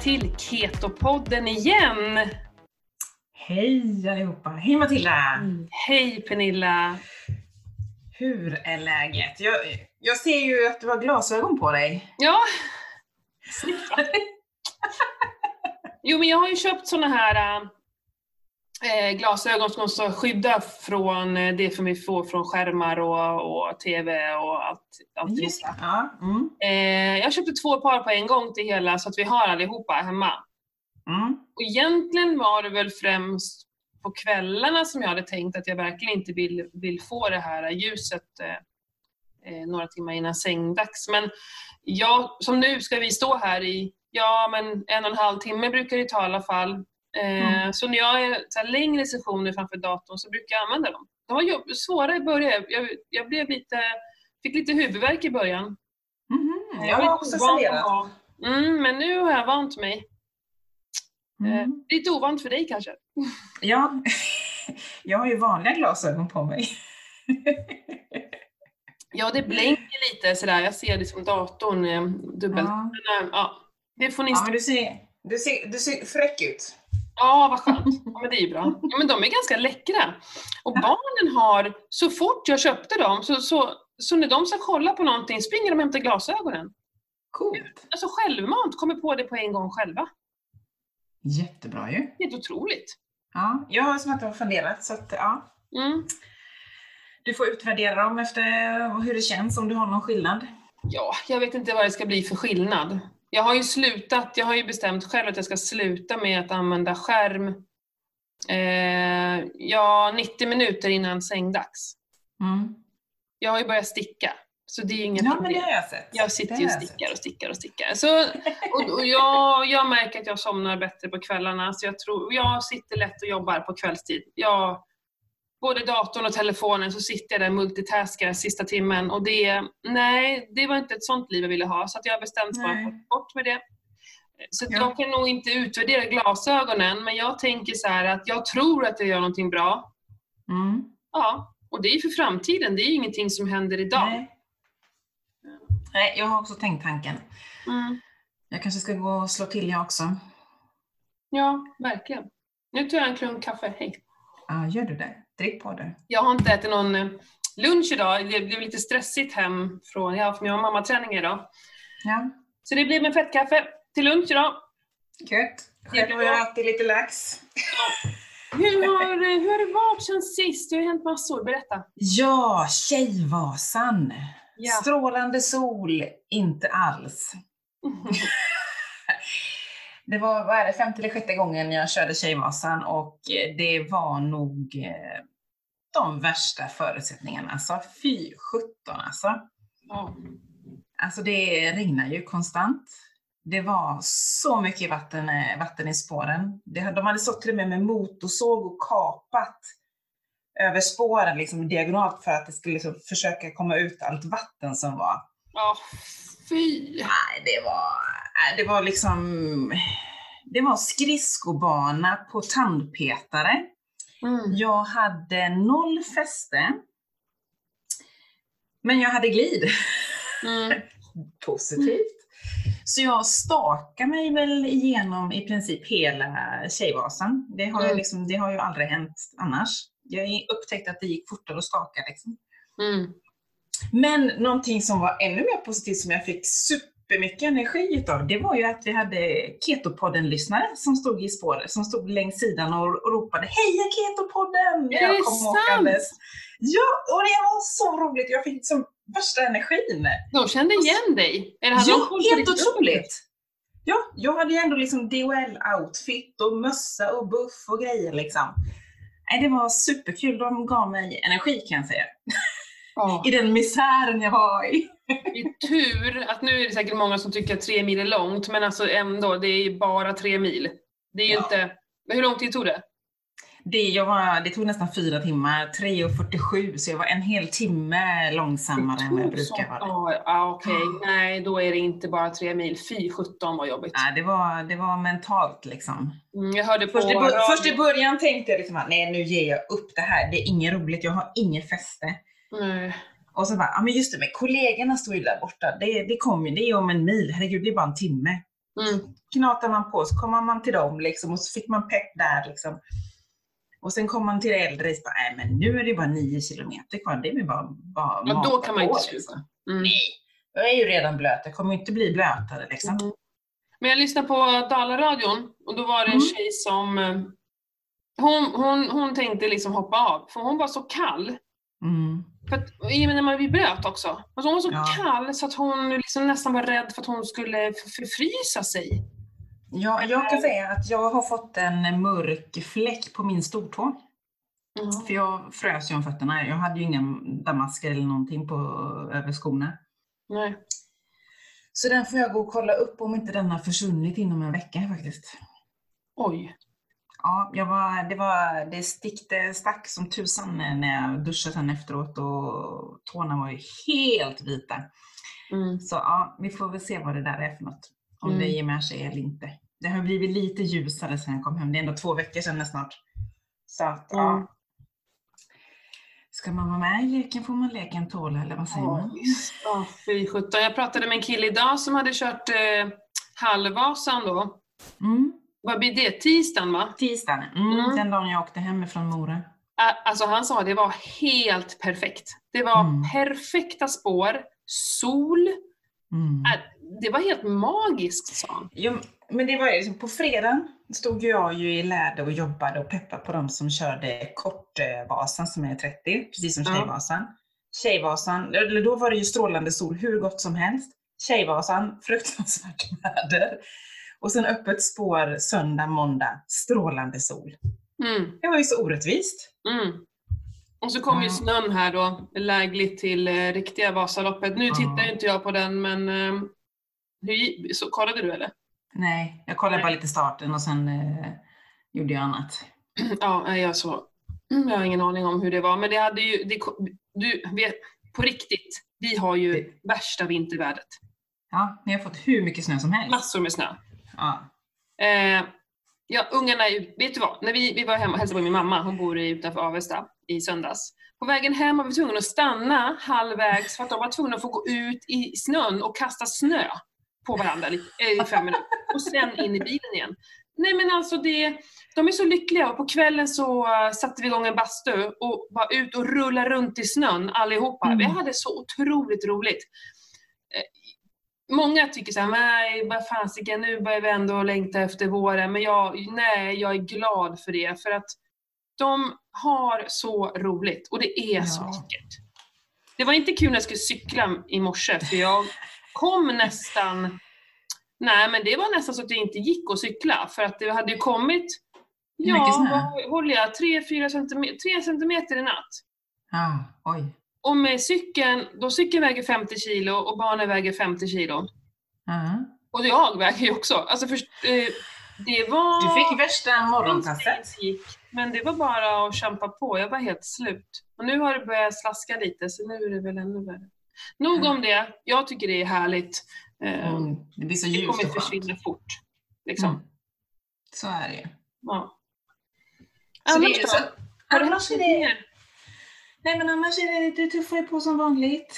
till Keto-podden igen! Hej allihopa! Hej Matilda! Mm. Hej Pernilla! Hur är läget? Jag, jag ser ju att du har glasögon på dig. Ja, Snyggt! jo men jag har ju köpt såna här äh, glasögon som ska skydda från eh, det som vi får från skärmar och, och TV och allt. allt Just det. Ja. Mm. Eh, jag köpte två par på en gång till hela så att vi har allihopa hemma. Mm. Och egentligen var det väl främst på kvällarna som jag hade tänkt att jag verkligen inte vill, vill få det här ljuset eh, eh, några timmar innan sängdags. Men jag, som nu ska vi stå här i ja, men en och en halv timme brukar det ta i alla fall. Mm. Så när jag är så längre sessioner framför datorn så brukar jag använda dem. De var svåra i början. Jag, jag blev lite, fick lite huvudvärk i början. Var Jag har också ha- Mm, men nu har jag vant mig. Eh, Mm. lite ovant för dig kanske? Ja, jag har ju vanliga glasögon på mig. Ja, det blänker lite sådär. Jag ser det som datorn dubbelt. Ja. Men, ja, det får ni... ja, men du ser, du, ser, du ser fräck ut. Ja, vad skönt. Ja, men det är ju bra. Ja, men de är ganska läckra. Och barnen har, så fort jag köpte dem, så, så, så när de ska kolla på någonting springer de och hämtar glasögonen. Coolt! Alltså självmant, kommer på det på en gång själva. Jättebra ju. Helt otroligt. Ja, jag har som sagt var funderat så att ja. Mm. Du får utvärdera dem efter hur det känns, om du har någon skillnad. Ja, jag vet inte vad det ska bli för skillnad. Jag har ju slutat, jag har ju bestämt själv att jag ska sluta med att använda skärm eh, ja, 90 minuter innan sängdags. Mm. Jag har ju börjat sticka, så det är inget Ja, men problem. det har jag sett. Jag sitter ju och stickar och stickar och stickar. Så, och, och jag, jag märker att jag somnar bättre på kvällarna, så jag tror, jag sitter lätt och jobbar på kvällstid. Jag, både datorn och telefonen så sitter jag där och multitaskar sista timmen och det, nej, det var inte ett sånt liv jag ville ha, så att jag har bestämt mig för att bort med det. Så Ja. jag kan nog inte utvärdera glasögonen, men jag tänker så här att jag tror att jag gör någonting bra. Mm. Ja, och det är för framtiden, det är ingenting som händer idag. Nej. Nej, jag har också tänkt tanken. Mm. Jag kanske ska gå och slå till jag också. Ja, verkligen. Nu tar jag en klunk kaffe. Hej. Ja, gör du det? Drick på det. Jag har inte ätit någon eh, lunch idag. Det blev lite stressigt hem från, jag har mammaträning idag. Ja, Så det blev med fettkaffe till lunch idag. gött. Själv blir har jag ätit lite lax. Hur har, hur har det varit sen sist? Det har hänt massor. Berätta. Ja, Tjejvasan. Ja. Strålande sol, inte alls. Det var, vad är det, femte eller sjätte gången jag körde Tjejvasan och eh, det var nog eh, de värsta förutsättningarna. Alltså fy sjutton alltså. Ja. Alltså det regnar ju konstant. Det var så mycket vatten, eh, vatten i spåren. Det, de hade stått till och med med motorsåg och kapat över spåren liksom diagonalt för att det skulle liksom försöka komma ut allt vatten som var. Ja, fy. Nej, det var, det var liksom, det var skridskobana på tandpetare. Mm. Jag hade noll fäste. Men jag hade glid. Mm. Positivt. Så jag stakade mig väl igenom i princip hela Tjejvasan. Det har, Mm. liksom, det har ju aldrig hänt annars. Jag upptäckte att det gick fortare att staka. Liksom. Mm. Men någonting som var ännu mer positivt som jag fick supermycket energi utav, det var ju att vi hade Ketopodden-lyssnare som stod i spåret, som stod längs sidan och ropade Heja Ketopodden! Är jag det kom sant? Ja, och det var så roligt! Jag fick liksom värsta energin. De kände igen dig. Eller hade de Ja, helt otroligt! Ja, jag hade ju ändå liksom DHL-outfit och mössa och buff och grejer liksom. Nej, det var superkul. De gav mig energi kan jag säga. I den misären jag var i. Det är tur att nu är det säkert många som tycker att tre mil är långt, men alltså ändå, det är ju bara tre mil. Det är Ja. inte... Hur lång tid tog det? Det, var, det tog nästan fyra timmar, 3.47, så jag var en hel timme långsammare än vad jag brukar vara. Ja, ja, okej. Nej, då är det inte bara tre mil. Fy sjutton vad jobbigt. Nej, det, var, det var mentalt liksom. Mm, jag hörde på Först i, först i början tänkte jag liksom att nej nu ger jag upp det här, det är inget roligt, jag har inget fäste. Nej. Och så bara, ja men just det, men kollegorna står ju där borta, det, det kommer det är om en mil, herregud det är bara en timme. Mm. Knatar man på så kommer man till dem liksom, och så fick man pepp där. Liksom. Och sen kom man till det äldre och bara, nej men nu är det bara nio kilometer kvar, det är bara, bara Ja, då kan man inte liksom. sluta. Mm. Nej, jag är ju redan blöt, jag kommer inte bli blötare liksom. Mm. Men jag lyssnade på Dalaradion och då var det en Mm. tjej som eh, hon, hon, hon tänkte liksom hoppa av, för hon var så kall. Mm. För att, i och med när man blir blöt också. Alltså hon var så Ja. kall så att hon liksom nästan var rädd för att hon skulle förfrysa sig. Ja, jag kan säga att jag har fått en mörk fläck på min stortå. För jag frös ju om fötterna. Jag hade ju inga damasker eller någonting på, över skorna. Nej. Så den får jag gå och kolla upp om inte den har försvunnit inom en vecka faktiskt. Oj. Ja, jag var, det, var, det stickte, stack som tusan när jag duschade sen efteråt och tårna var ju helt vita. Mm. Så ja, vi får väl se vad det där är för något. Om Mm. det ger med sig eller inte. Det har blivit lite ljusare sen jag kom hem. Det är ändå två veckor sedan snart. Så att, Mm. ja. Ska man vara med i leken får man leken tåla, eller vad säger Ja, man? Ja, fy sjutton. Jag pratade med en kille idag som hade kört eh, Halvvasan då. Mm. Vad blir det? Tisdagen va? Tisdagen, mm, Mm. den dagen jag åkte hemifrån Mora. Ä- Alltså han sa det var helt perfekt. Det var Mm. perfekta spår, sol. Mm. Det var helt magiskt sa han. Jo, men det var ju liksom, på fredagen stod jag ju i Läder och jobbade och peppade på de som körde Kortvasan som är 30, precis som Ja. Tjejvasan. Tjejvasan, eller då var det ju strålande sol hur gott som helst. Tjejvasan, fruktansvärt väder. Och sen öppet spår söndag, måndag, strålande sol. Mm, Det var ju så orättvist. mm. Och så kom ju snön här då, lägligt till eh, riktiga Vasaloppet. Nu tittar ju inte jag på den men eh, hur, så, kollade du eller? Nej, jag kollade bara lite starten och sen eh, gjorde jag annat. Ja, jag så. Jag har ingen aning om hur det var, men det hade ju, det, du vet, på riktigt, vi har ju Det- värsta vintervädret. Ja, ni har fått hur mycket snö som helst. Massor med snö. Ja. Eh, ja, ungarna, vet du vad? När vi, vi var hemma och hälsade på min mamma, hon bor i- utanför Avesta, i söndags. På vägen hem var vi tvungna att stanna halvvägs för att de var tvungna att få gå ut i snön och kasta snö på varandra lite, eh, i fem minuter. Och sen in i bilen igen. Nej men alltså det, de är så lyckliga och på kvällen så eh, satte vi igång en bastu och var ut och rulla runt i snön allihopa. Mm. Vi hade så otroligt roligt. Många tycker så här, nej vad fasiken, nu börjar vi ändå längta efter våren. Men jag, nej, jag är glad för det. För att de har så roligt och det är så Ja. vackert. Det var inte kul när jag skulle cykla i morse för jag kom nästan, nej men det var nästan så att det inte gick att cykla för att det hade ju kommit, ja vad håller jag, 3-4 centimeter, 3 centimeter i natt. Ja, oj. Och med cykeln, då cykeln väger 50 kilo och barnen väger 50 kilo. Ja. Och jag väger ju också. Alltså först, eh, det var... Du fick värsta morgonpasset. det gick, Men det var bara att kämpa på. Jag var helt slut. Och nu har det börjat slaska lite, så nu är det väl ännu värre. Nog Ja. om det. Jag tycker det är härligt. Eh, Mm, det blir så det ljust kommer och skönt. försvinna fort. Liksom. Mm. Så är det ju. Ja. Så Annars det, då? så, Har du är något det, mer? Nej men annars är det, det tuffar ju på som vanligt.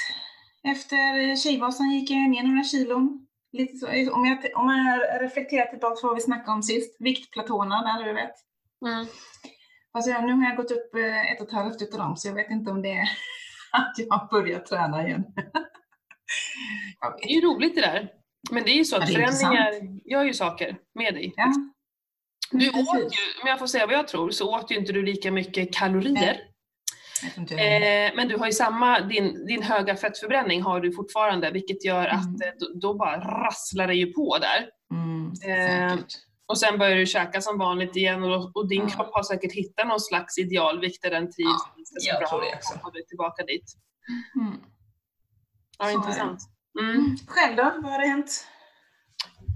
Efter Tjejvasan gick jag ner några kilon. Lite så, om, jag, om jag reflekterar tillbaka på vad vi snackade om sist, viktplatåerna där du vet. Mm. Alltså, nu har jag gått upp eh, ett och ett halvt utav dem så jag vet inte om det är att jag har börjat träna igen. Det är ju roligt det där. Men det är ju så att förändringar gör ju saker med dig. Ja, Du åt ju, om jag får säga vad jag tror, så åt ju inte du lika mycket kalorier. Nej. Eh, men du har ju samma, din, din höga fettförbränning har du fortfarande, vilket gör Mm. att eh, då, då bara rasslar det ju på där. Mm, eh. Och sen börjar du käka som vanligt igen och, och din Ja. kropp har säkert hittat någon slags idealvikt där den trivs Ja, ganska så jag bra tror det också. och kommer tillbaka dit. Mm. Ja, Så intressant. Mm. Mm. Själv då? Vad har det hänt?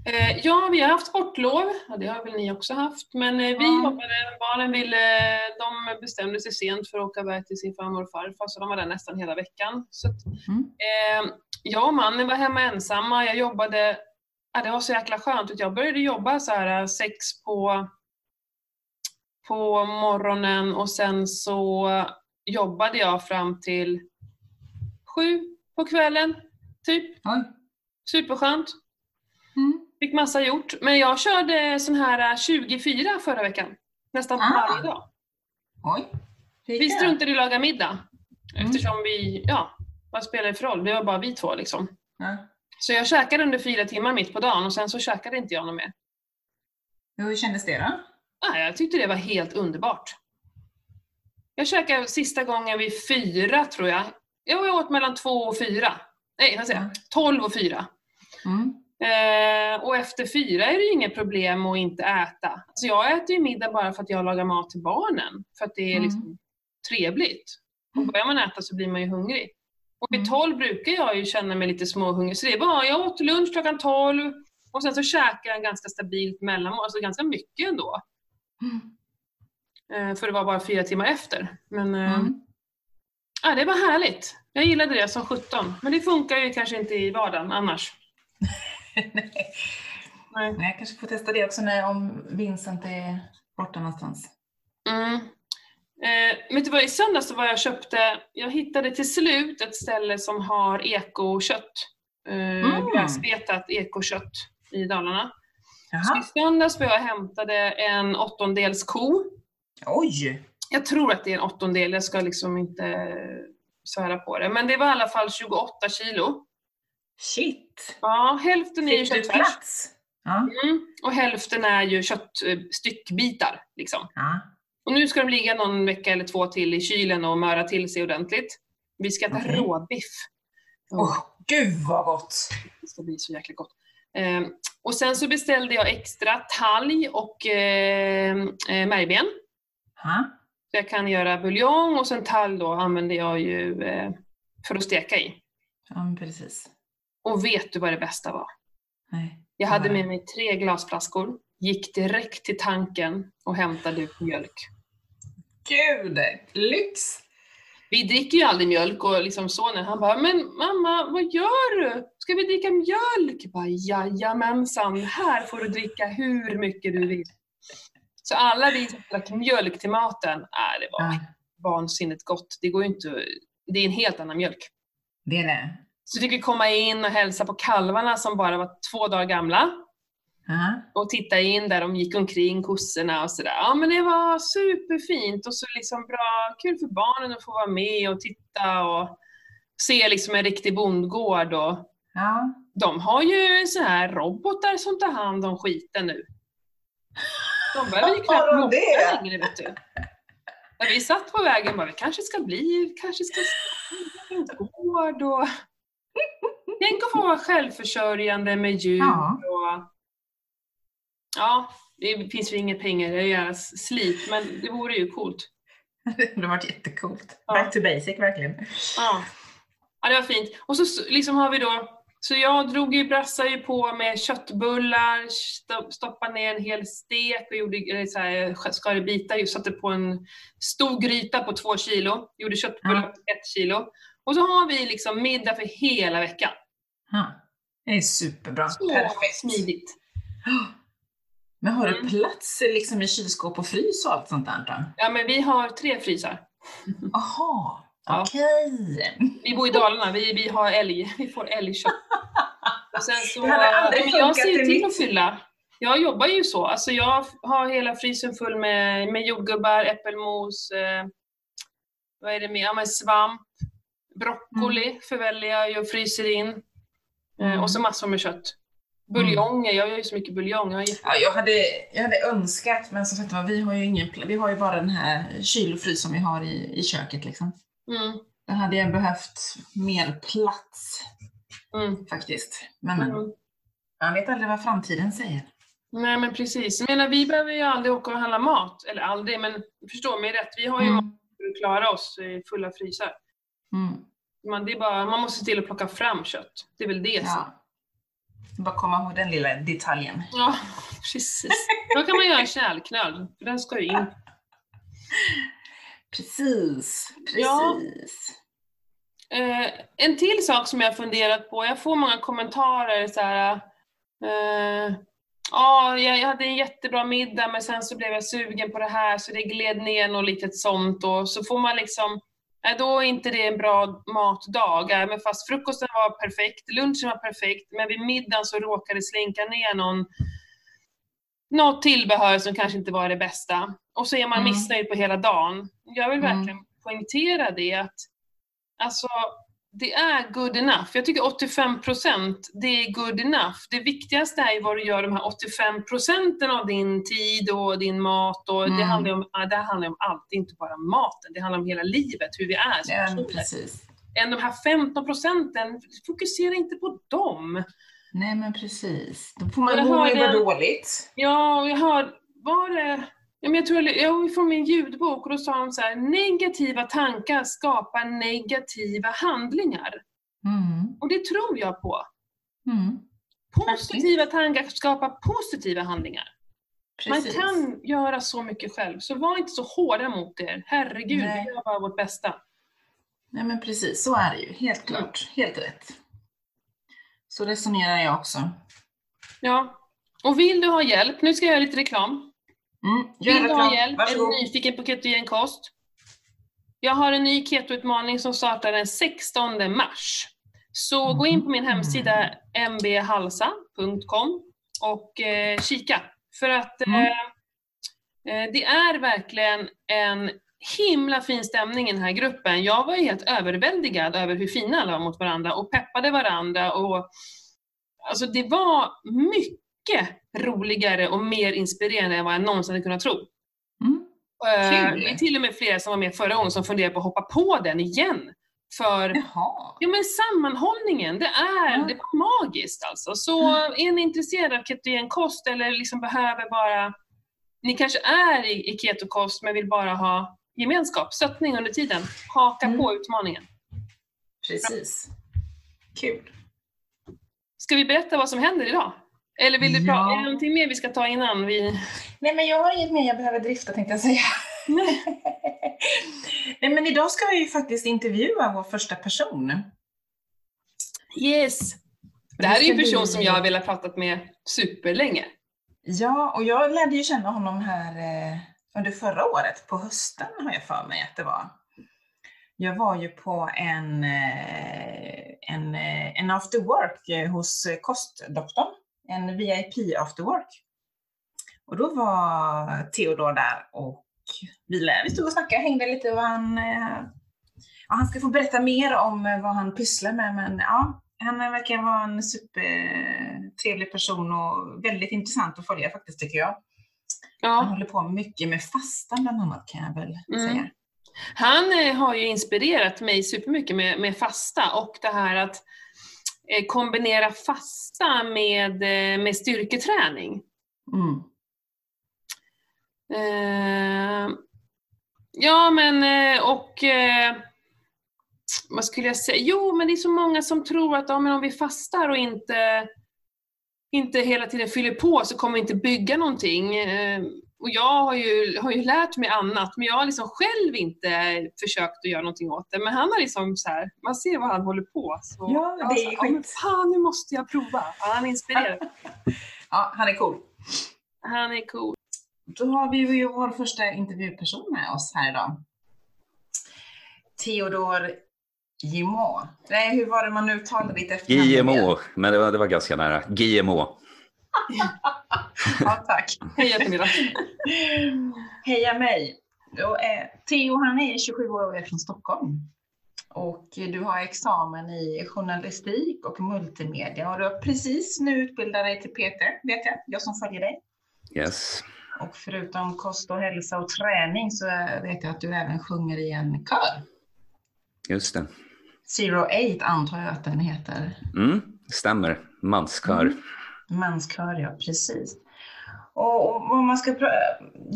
Eh, ja, vi har haft sportlov. Ja, det har väl ni också haft. Men eh, vi Ja. jobbade, barnen ville, de bestämde sig sent för att åka iväg till sin farmor och farfar, så de var där nästan hela veckan. Så att, Mm. eh, jag och mannen var hemma ensamma. Jag jobbade, ja, det var så jäkla skönt. att Jag började jobba så här eh, sex på, på morgonen och sen så jobbade jag fram till sju på kvällen, typ. Oj. Superskönt. Mm. Fick massa gjort. Men jag körde sån här 24 förra veckan. Nästan Ah. varje dag. Oj. Vi struntade i att laga middag. Mm. Eftersom vi, ja, vad spelar det för roll? Det var bara vi två liksom. Ja. Så jag käkade under fyra timmar mitt på dagen och sen så käkade inte jag något mer. Hur kändes det då? Ah, jag tyckte det var helt underbart. Jag käkade sista gången vid fyra tror jag. Jag åt mellan två och fyra. Nej, vad säger jag? Ja. Tolv och fyra. Mm. Eh, och efter fyra är det ju inget problem att inte äta. Alltså jag äter ju middag bara för att jag lagar mat till barnen. För att det är Mm. liksom trevligt. Och börjar man äta så blir man ju hungrig. Och vid Mm. tolv brukar jag ju känna mig lite småhungrig. Så det är bara, jag åt lunch klockan tolv och sen så käkar jag ganska stabilt mellanmål, alltså ganska mycket ändå. Mm. Eh, för det var bara fyra timmar efter. Men eh, Mm. ja, det var härligt. Jag gillade det som 17. Men det funkar ju kanske inte i vardagen annars. Nej. Nej. Men jag kanske får testa det också när, om Vincent är borta någonstans. Mm. Eh, vad, i söndags så var jag köpte, jag hittade till slut ett ställe som har ekokött. Eh, Mm. Gräsbetat ekokött i Dalarna. Så i Jaha. söndags var jag och hämtade en åttondels ko. Oj! Jag tror att det är en åttondel, jag ska liksom inte svära på det. Men det var i alla fall 28 kilo. Shit! Ja, hälften är ju köttfärs. Ja. Mm. Och hälften är ju köttstyckbitar. Liksom. ja. Och nu ska de ligga någon vecka eller två till i kylen och möra till sig ordentligt. Vi ska äta Okej. råbiff. Åh, gud vad gott! Det ska bli så jäkla gott. Ehm, och sen så beställde jag extra talg och eh, eh, märgben. Så jag kan göra buljong och sen talg då använder jag ju eh, för att steka i. ja, precis. Och vet du vad det bästa var? Nej. Jag hade med mig tre glasflaskor, gick direkt till tanken och hämtade ut mjölk. Gud! Lyx! Vi dricker ju aldrig mjölk och liksom sonen han bara ”Men mamma, vad gör du? Ska vi dricka mjölk?” jag bara ”Jajamensan, här får du dricka hur mycket du vill”. Så alla vi som drack mjölk till maten, äh, det var Ja, vansinnigt gott. Det går inte, det är en helt annan mjölk. det är det. Så fick vi komma in och hälsa på kalvarna som bara var två dagar gamla. Ja. och titta in där de gick omkring, kossorna och sådär. Ja men det var superfint och så liksom bra, kul för barnen att få vara med och titta och se liksom en riktig bondgård och ja. de har ju så här robotar som tar hand om skiten nu. De behöver ju knappt moppa längre vet du. När vi satt på vägen bara, vi kanske ska bli, kanske ska skaffa en gård och Tänk att få vara självförsörjande med djur Ja. och Ja, det finns ju inga pengar i göra slit, men det vore ju coolt. Det har varit jättecoolt. Ja. Back to basic verkligen. Ja, ja det var fint. Och så liksom har vi då, så jag drog ju, brassade ju på med köttbullar, sto- stoppade ner en hel stek och gjorde så här, skar i bitar, just satte på en stor gryta på två kilo, gjorde köttbullar på ett kilo. Och så har vi liksom middag för hela veckan. Ja. Det är superbra. Så Perfekt. smidigt. Men har du Mm. plats liksom i kylskåp och frys och allt sånt där? då? Ja men vi har tre frysar. Jaha, Ja. okej. Vi bor i Dalarna, vi, vi har älg, vi får älgkött. Och sen så, Det hade aldrig men jag ser till mitt- att fylla. Jag jobbar ju så, alltså jag har hela frysen full med, med jordgubbar, äppelmos, eh, vad är det mer, ja men svamp, broccoli förväljer jag och fryser in. Mm. och så massor med kött. Buljonger, jag gör ju så mycket buljong. Jag Ja, jag, hade, jag hade önskat, men som sagt vi har ju ingen vi har ju bara den här kyl och frys som vi har i, i köket liksom. mm, Där hade jag behövt mer plats mm, faktiskt. Men, men mm. man vet aldrig vad framtiden säger. Nej men precis. Jag menar, vi behöver ju aldrig åka och handla mat. Eller aldrig, men förstå mig rätt. Vi har ju mat Mm. för att klara oss i fulla frysar. Mm. Man, det är bara, man måste till att plocka fram kött. Det är väl det. Ja. Bara komma ihåg den lilla detaljen. Ja, precis. Då kan man göra en kärlknöl, för den ska ju in. Precis, Ja. precis. Eh, en till sak som jag har funderat på, jag får många kommentarer så här. Eh, Ja, jag jag hade en jättebra middag men sen så blev jag sugen på det här så det gled ner något litet sånt och så får man liksom äh, då är inte det en bra matdag. Även fast frukosten var perfekt, lunchen var perfekt, men vid middagen så råkade det slinka ner någon något tillbehör som kanske inte var det bästa. Och så är man Mm. missnöjd på hela dagen. Jag vill Mm. verkligen poängtera det att alltså, det är good enough. Jag tycker 85% det är good enough. Det viktigaste är vad du gör de här 85 procenten av din tid och din mat. Och det, Mm. handlar ju om, det handlar om allt, det inte bara maten. Det handlar om hela livet, hur vi är som Ja, precis. Än de här 15 procenten, fokusera inte på dem. Nej, men precis. Då får man må ju en- dåligt. Ja, och jag hör, var det, ja, men jag tror jag, från min ljudbok och då sa de så här, negativa tankar skapar negativa handlingar. Mm. Och det tror jag på. Mm. Positiva tankar skapar positiva handlingar. Precis. Man kan göra så mycket själv, så var inte så hårda mot er. Herregud, Nej. vi gör bara vårt bästa. Nej, men precis. Så är det ju. Helt klart. Helt rätt. Så resonerar jag också. Ja. Och vill du ha hjälp, nu ska jag göra lite reklam. Mm. Vill du ha hjälp, är Varsågod. du nyfiken på ketogen kost? Jag har en ny ketoutmaning som startar den 16 mars. Så gå in på min hemsida mbhalsa.com och eh, kika. För att eh, Mm. eh, det är verkligen en himla fin stämning i den här gruppen. Jag var ju helt överväldigad över hur fina alla var mot varandra och peppade varandra. Och, alltså det var mycket roligare och mer inspirerande än vad jag någonsin hade kunnat tro. Mm. Kul. Det är till och med flera som var med förra gången som funderar på att hoppa på den igen. För Jaha. ja, men sammanhållningen, det, är, Ja. det var magiskt alltså. Så är ni intresserade av ketogen kost eller liksom behöver bara, ni kanske är i, i ketokost men vill bara ha gemenskap, stöttning under tiden, haka Mm. på utmaningen. Precis. Kul. Ska vi berätta vad som händer idag? Eller vill du Ja. prata, är det någonting mer vi ska ta innan vi... Nej, men jag har inget mer jag behöver drifta tänkte jag säga. Nej, men idag ska vi ju faktiskt intervjua vår första person. Yes! Det här är ju en person som jag har velat prata med superlänge. Ja, och jag lärde ju känna honom här eh, under förra året, på hösten har jag för mig att det var. Jag var ju på en, eh, en, eh, en after work hos kostdoktorn, en VIP after work. Och då var Theodor där och vi, stod och snackade, hängde lite och han, eh, ja, han ska få berätta mer om eh, vad han pysslar med men ja, han verkar vara en supertrevlig person och väldigt intressant att följa faktiskt tycker jag. Han Ja. håller på mycket med fastan bland annat kan jag väl Mm. säga. Han eh, har ju inspirerat mig supermycket med, med fasta och det här att eh, kombinera fasta med, eh, med styrketräning. Mm. Eh, ja men eh, och eh, vad skulle jag säga? Jo men det är så många som tror att ja, men om vi fastar och inte, inte hela tiden fyller på så kommer vi inte bygga någonting. Eh, och jag har ju, har ju lärt mig annat men jag har liksom själv inte försökt att göra någonting åt det. Men han har liksom så här, man ser vad han håller på. Så, Ja, det så är här, ja, men skit. fan nu måste jag prova. Ja, han är inspirerad. Ja, han är cool. Han är cool. Då har vi ju vår första intervjuperson med oss här idag. Theodor Gimo. Nej, hur var det man uttalade ditt efternamn? GMO, men det var, det var ganska nära. GMO. Ja, tack. Hej Jättemiddag. Heja mig. Då är, Theo han är 27 år och är från Stockholm. Och du har examen i journalistik och multimedia och du har precis nu utbildat dig till Peter, vet jag, jag som följer dig. Yes. Och förutom kost och hälsa och träning så vet jag att du även sjunger i en kör. Just det. Zero Eight antar jag att den heter. Mm, stämmer. Manskör. Mm. Manskör, ja precis. Och, och man ska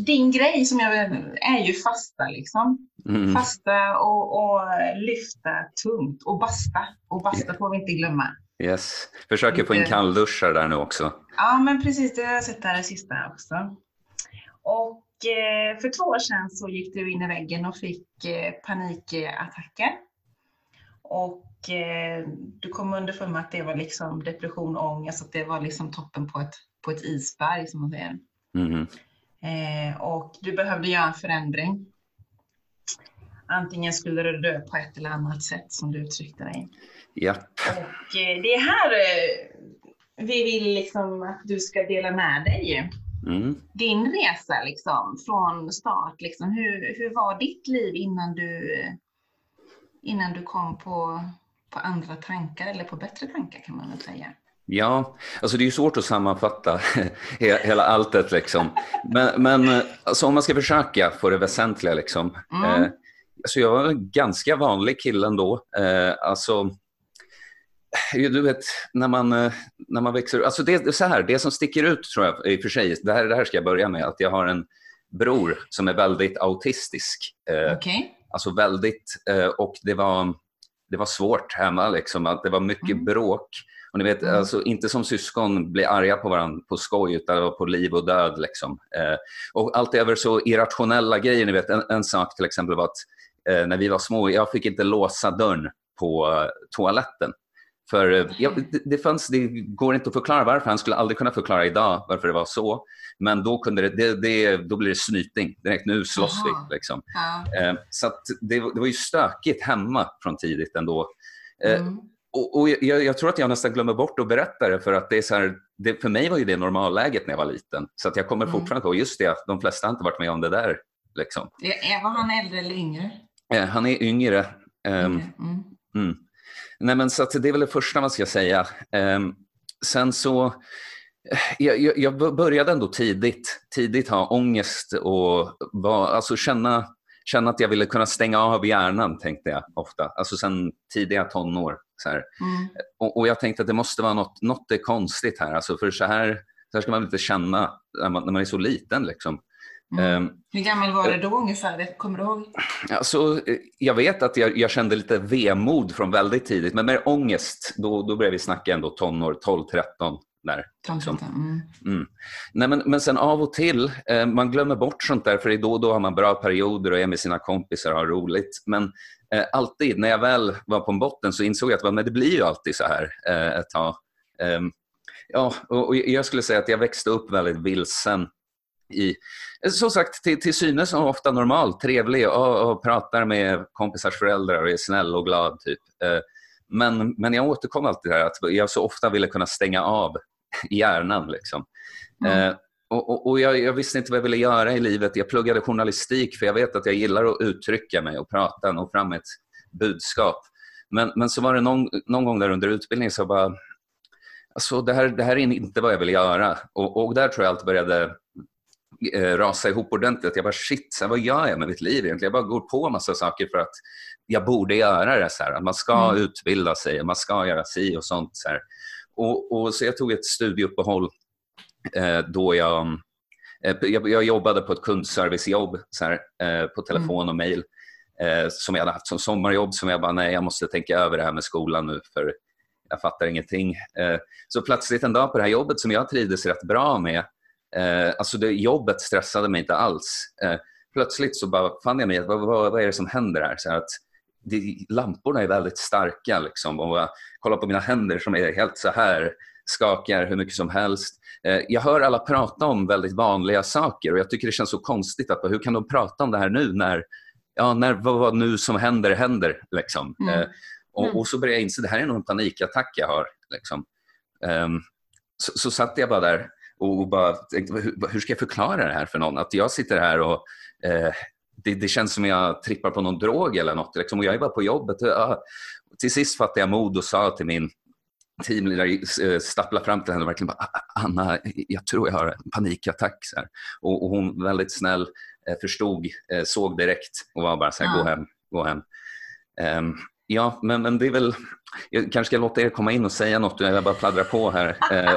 Din grej som jag vet, är ju fasta liksom. Mm. Fasta och, och lyfta tungt och basta. Och basta får vi inte glömma. Yes. Försöker få in kallduschar där nu också. Ja men precis, det har jag sett där det sista också. Och eh, för två år sedan så gick du in i väggen och fick eh, panikattacker. Och eh, du kom underfund med att det var liksom depression och ångest, att det var liksom toppen på ett, på ett isberg som man säger. Mm. Eh, och du behövde göra en förändring. antingen skulle du dö på ett eller annat sätt som du uttryckte dig. Ja. Och eh, det är här eh, vi vill liksom att du ska dela med dig. Mm. Din resa liksom, från start. Liksom. Hur, hur var ditt liv innan du, innan du kom på, på andra tankar eller på bättre tankar kan man väl säga? Ja, alltså det är ju svårt att sammanfatta hela alltet liksom. Men, men alltså om man ska försöka få det väsentliga liksom. Mm. Eh, alltså jag var en ganska vanlig kille ändå. Eh, alltså, du vet, när man, eh, när man växer alltså det, det, så här, det som sticker ut tror jag i och för sig, det här, det här ska jag börja med, att jag har en bror som är väldigt autistisk. Eh, Okay. Alltså väldigt, eh, och det var, det var svårt hemma liksom, att det var mycket Mm. bråk. Och ni vet, Mm. alltså inte som syskon blir arga på varandra på skoj, utan det var på liv och död. Liksom. Eh, och allt över så irrationella grejer. Ni vet, en, en sak till exempel var att eh, när vi var små, jag fick inte låsa dörren på toaletten. För eh, ja, det, fanns, det går inte att förklara varför. Han skulle aldrig kunna förklara idag varför det var så. Men då, kunde det, det, det, då blir det snyting. Direkt nu slåss Aha. vi. Liksom. Ja. Eh, så det, det var ju stökigt hemma från tidigt ändå. Eh, Mm. och, och jag, jag tror att jag nästan glömmer bort att berätta det för att det är så här, det, för mig var ju det normalläget när jag var liten. Så att jag kommer Mm. fortfarande ihåg, just det, de flesta har inte varit med om det där. Liksom. Är- Var han äldre eller yngre? Han är yngre. Ehm, Yngre. Mm. Nej, men så det är väl det första man ska säga. Ehm, sen så, eh, jag, jag, började ändå tidigt, tidigt ha ångest och var, alltså känna, känna att jag ville kunna stänga av hjärnan, tänkte jag ofta. Alltså sen tidiga tonår. Så. Mm. Och, och jag tänkte att det måste vara något, något är konstigt här. Alltså för så här, så här ska man inte känna när man, när man är så liten. Liksom. Mm. Ehm, Hur gammal var du då ungefär? Kommer du ihåg? Alltså, eh, jag vet att jag, jag kände lite vemod från väldigt tidigt, men mer ångest, då, då började vi snacka ändå tonår, 12-13. Där. Liksom. Mm. Mm. Nej, men, men sen av och till, eh, man glömmer bort sånt där, för då och då har man bra perioder och är med sina kompisar och har roligt. Men eh, alltid, när jag väl var på botten så insåg jag att men det blir ju alltid så här eh, ett tag. Ehm, ja, och, och jag skulle säga att jag växte upp väldigt vilsen i, som sagt, till, till synes och ofta normal, trevlig och, och pratar med kompisars föräldrar och är snäll och glad. typ. Eh, Men, men jag återkom alltid där att jag så ofta ville kunna stänga av hjärnan. Liksom. Mm. Eh, och, och, och jag, jag visste inte vad jag ville göra i livet. Jag pluggade journalistik för jag vet att jag gillar att uttrycka mig och prata och nå fram ett budskap. Men, men så var det någon, någon gång där under utbildningen så bara, alltså det här, det här är inte vad jag vill göra. Och, och där tror jag allt började eh, rasa ihop ordentligt. Jag bara shit, så här, vad gör jag med mitt liv egentligen? Jag bara går på massa saker för att jag borde göra det. Så här. Att man ska Mm. utbilda sig, man ska göra si och sånt. Så, här. Och, och, så jag tog ett studieuppehåll eh, då jag, eh, jag, jag jobbade på ett kundservicejobb så här, eh, på telefon och mejl eh, som jag hade haft som sommarjobb som jag bara, nej jag måste tänka över det här med skolan nu för jag fattar ingenting. Så plötsligt en dag på det här jobbet som jag trivdes rätt bra med, eh, alltså det, jobbet stressade mig inte alls. Eh, plötsligt så bara fann jag mig, vad, vad, vad är det som händer här? Så här att det, lamporna är väldigt starka liksom, och jag kollar på mina händer som är helt så här, skakar hur mycket som helst. Eh, jag hör alla prata om väldigt vanliga saker och jag tycker det känns så konstigt att hur kan de prata om det här nu när, ja, när vad, vad nu som händer händer. Liksom. Mm. Eh, och, Mm. och så började jag inse att det här är nog en panikattack jag har. Liksom. Ehm, så, så satt jag bara där och, bara tänkte, hur, ska jag förklara det här för någon? Att jag sitter här och eh, det, det känns som jag trippar på någon drog eller något. Liksom, och jag är bara på jobbet. Och, ja. Till sist fattade jag mod och sa till min teamledare, eh, stappla fram till henne och verkligen bara, Anna, jag tror jag har en panikattack. Så här. Och, och hon väldigt snäll eh, förstod, eh, såg direkt och var bara så här, Ja. gå hem, gå hem. Ehm, ja, men, men det är väl, jag kanske ska låta er komma in och säga något, jag bara pladdrar på här. Eh,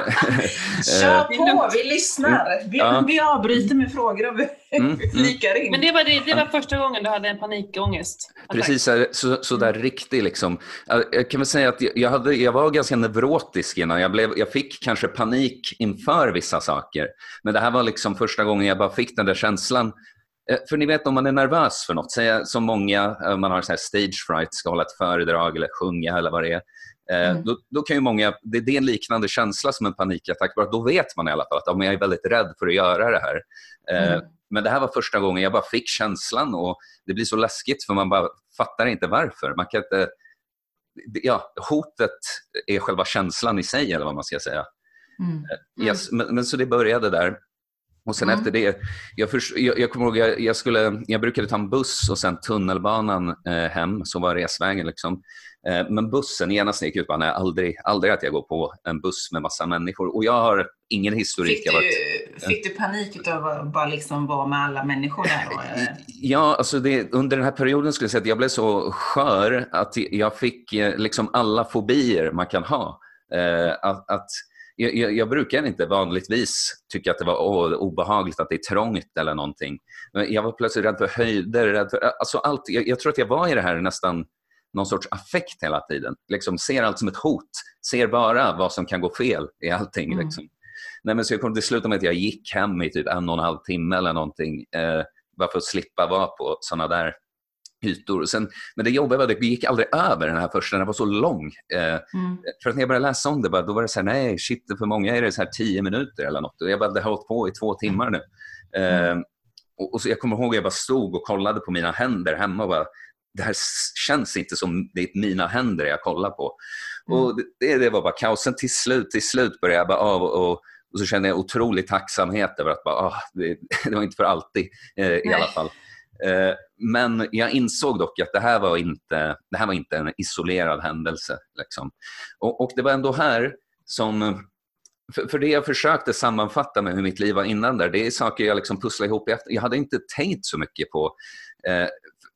Kör eh, på, vi lyssnar. Vi, Ja. vi avbryter med frågor och vi Mm, mm. flikar in. Men det var, det, det var första gången du hade en panikångest? Precis, så, så, där riktig liksom. Jag kan väl säga att jag, hade, jag var ganska neurotisk innan. Jag, blev, jag fick kanske panik inför vissa saker. Men det här var liksom första gången jag bara fick den där känslan. Eh, För ni vet om man är nervös för något, säg som många, eh, man har så här stage fright, ska hålla ett föredrag eller sjunga eller vad det är. Eh, Mm. Då, då kan ju många, det, det är en liknande känsla som en panikattack, bara då vet man i alla fall att ja, jag är väldigt rädd för att göra det här. Mm. Men det här var första gången jag bara fick känslan och det blir så läskigt för man bara fattar inte varför. Man kan inte, ja, hotet är själva känslan i sig eller vad man ska säga. Mm. Yes, men, men, så det började där. Och sen mm. efter det, jag, för, jag, jag kommer ihåg, jag, jag, skulle, jag brukade ta en buss och sen tunnelbanan eh, hem, som var resvägen. Liksom. Eh, men bussen, genast gick ut på nej, aldrig, aldrig att jag går på en buss med massa människor. Och jag har ingen historik. Fick du, varit, fick du panik av att bara liksom vara med alla människor där? Då, ja, alltså det, under den här perioden skulle jag säga att jag blev så skör att jag fick eh, liksom alla fobier man kan ha. Eh, att, att jag, jag, brukar inte vanligtvis tycka att det var oh, obehagligt att det är trångt eller någonting. Men jag var plötsligt rädd för höjder, rädd för, alltså allt. Jag, jag, tror att jag var i det här nästan någon sorts affekt hela tiden. Liksom ser allt som ett hot. Ser bara vad som kan gå fel i allting. Mm. Liksom. Nej, men så jag kom till slut med att jag gick hem i typ en och en halv timme eller någonting. Eh, bara för att slippa vara på sådana där ytor. Sen, men det jobbiga var att det gick aldrig över den här första, den var så lång. Eh, mm. För att när jag började läsa om det, bara, då var det så här, nej, shit, för många är det så här tio minuter eller något. Och jag bara, det har hållit på i två timmar nu. Eh, mm. och, och, så jag kommer ihåg att jag bara stod och kollade på mina händer hemma och bara, det här känns inte som det är mina händer jag kollar på. Mm. Och det, det, var bara kaos. Sen till slut, till slut började jag bara av och, och, och så kände jag otrolig tacksamhet över att bara, ah, det, det, var inte för alltid eh, i alla fall. Eh, men jag insåg dock att det här var inte, det här var inte en isolerad händelse. Liksom. Och, och, det var ändå här som... För, för, det jag försökte sammanfatta med hur mitt liv var innan där, det är saker jag liksom pusslade ihop. Jag hade inte tänkt så mycket på. Eh,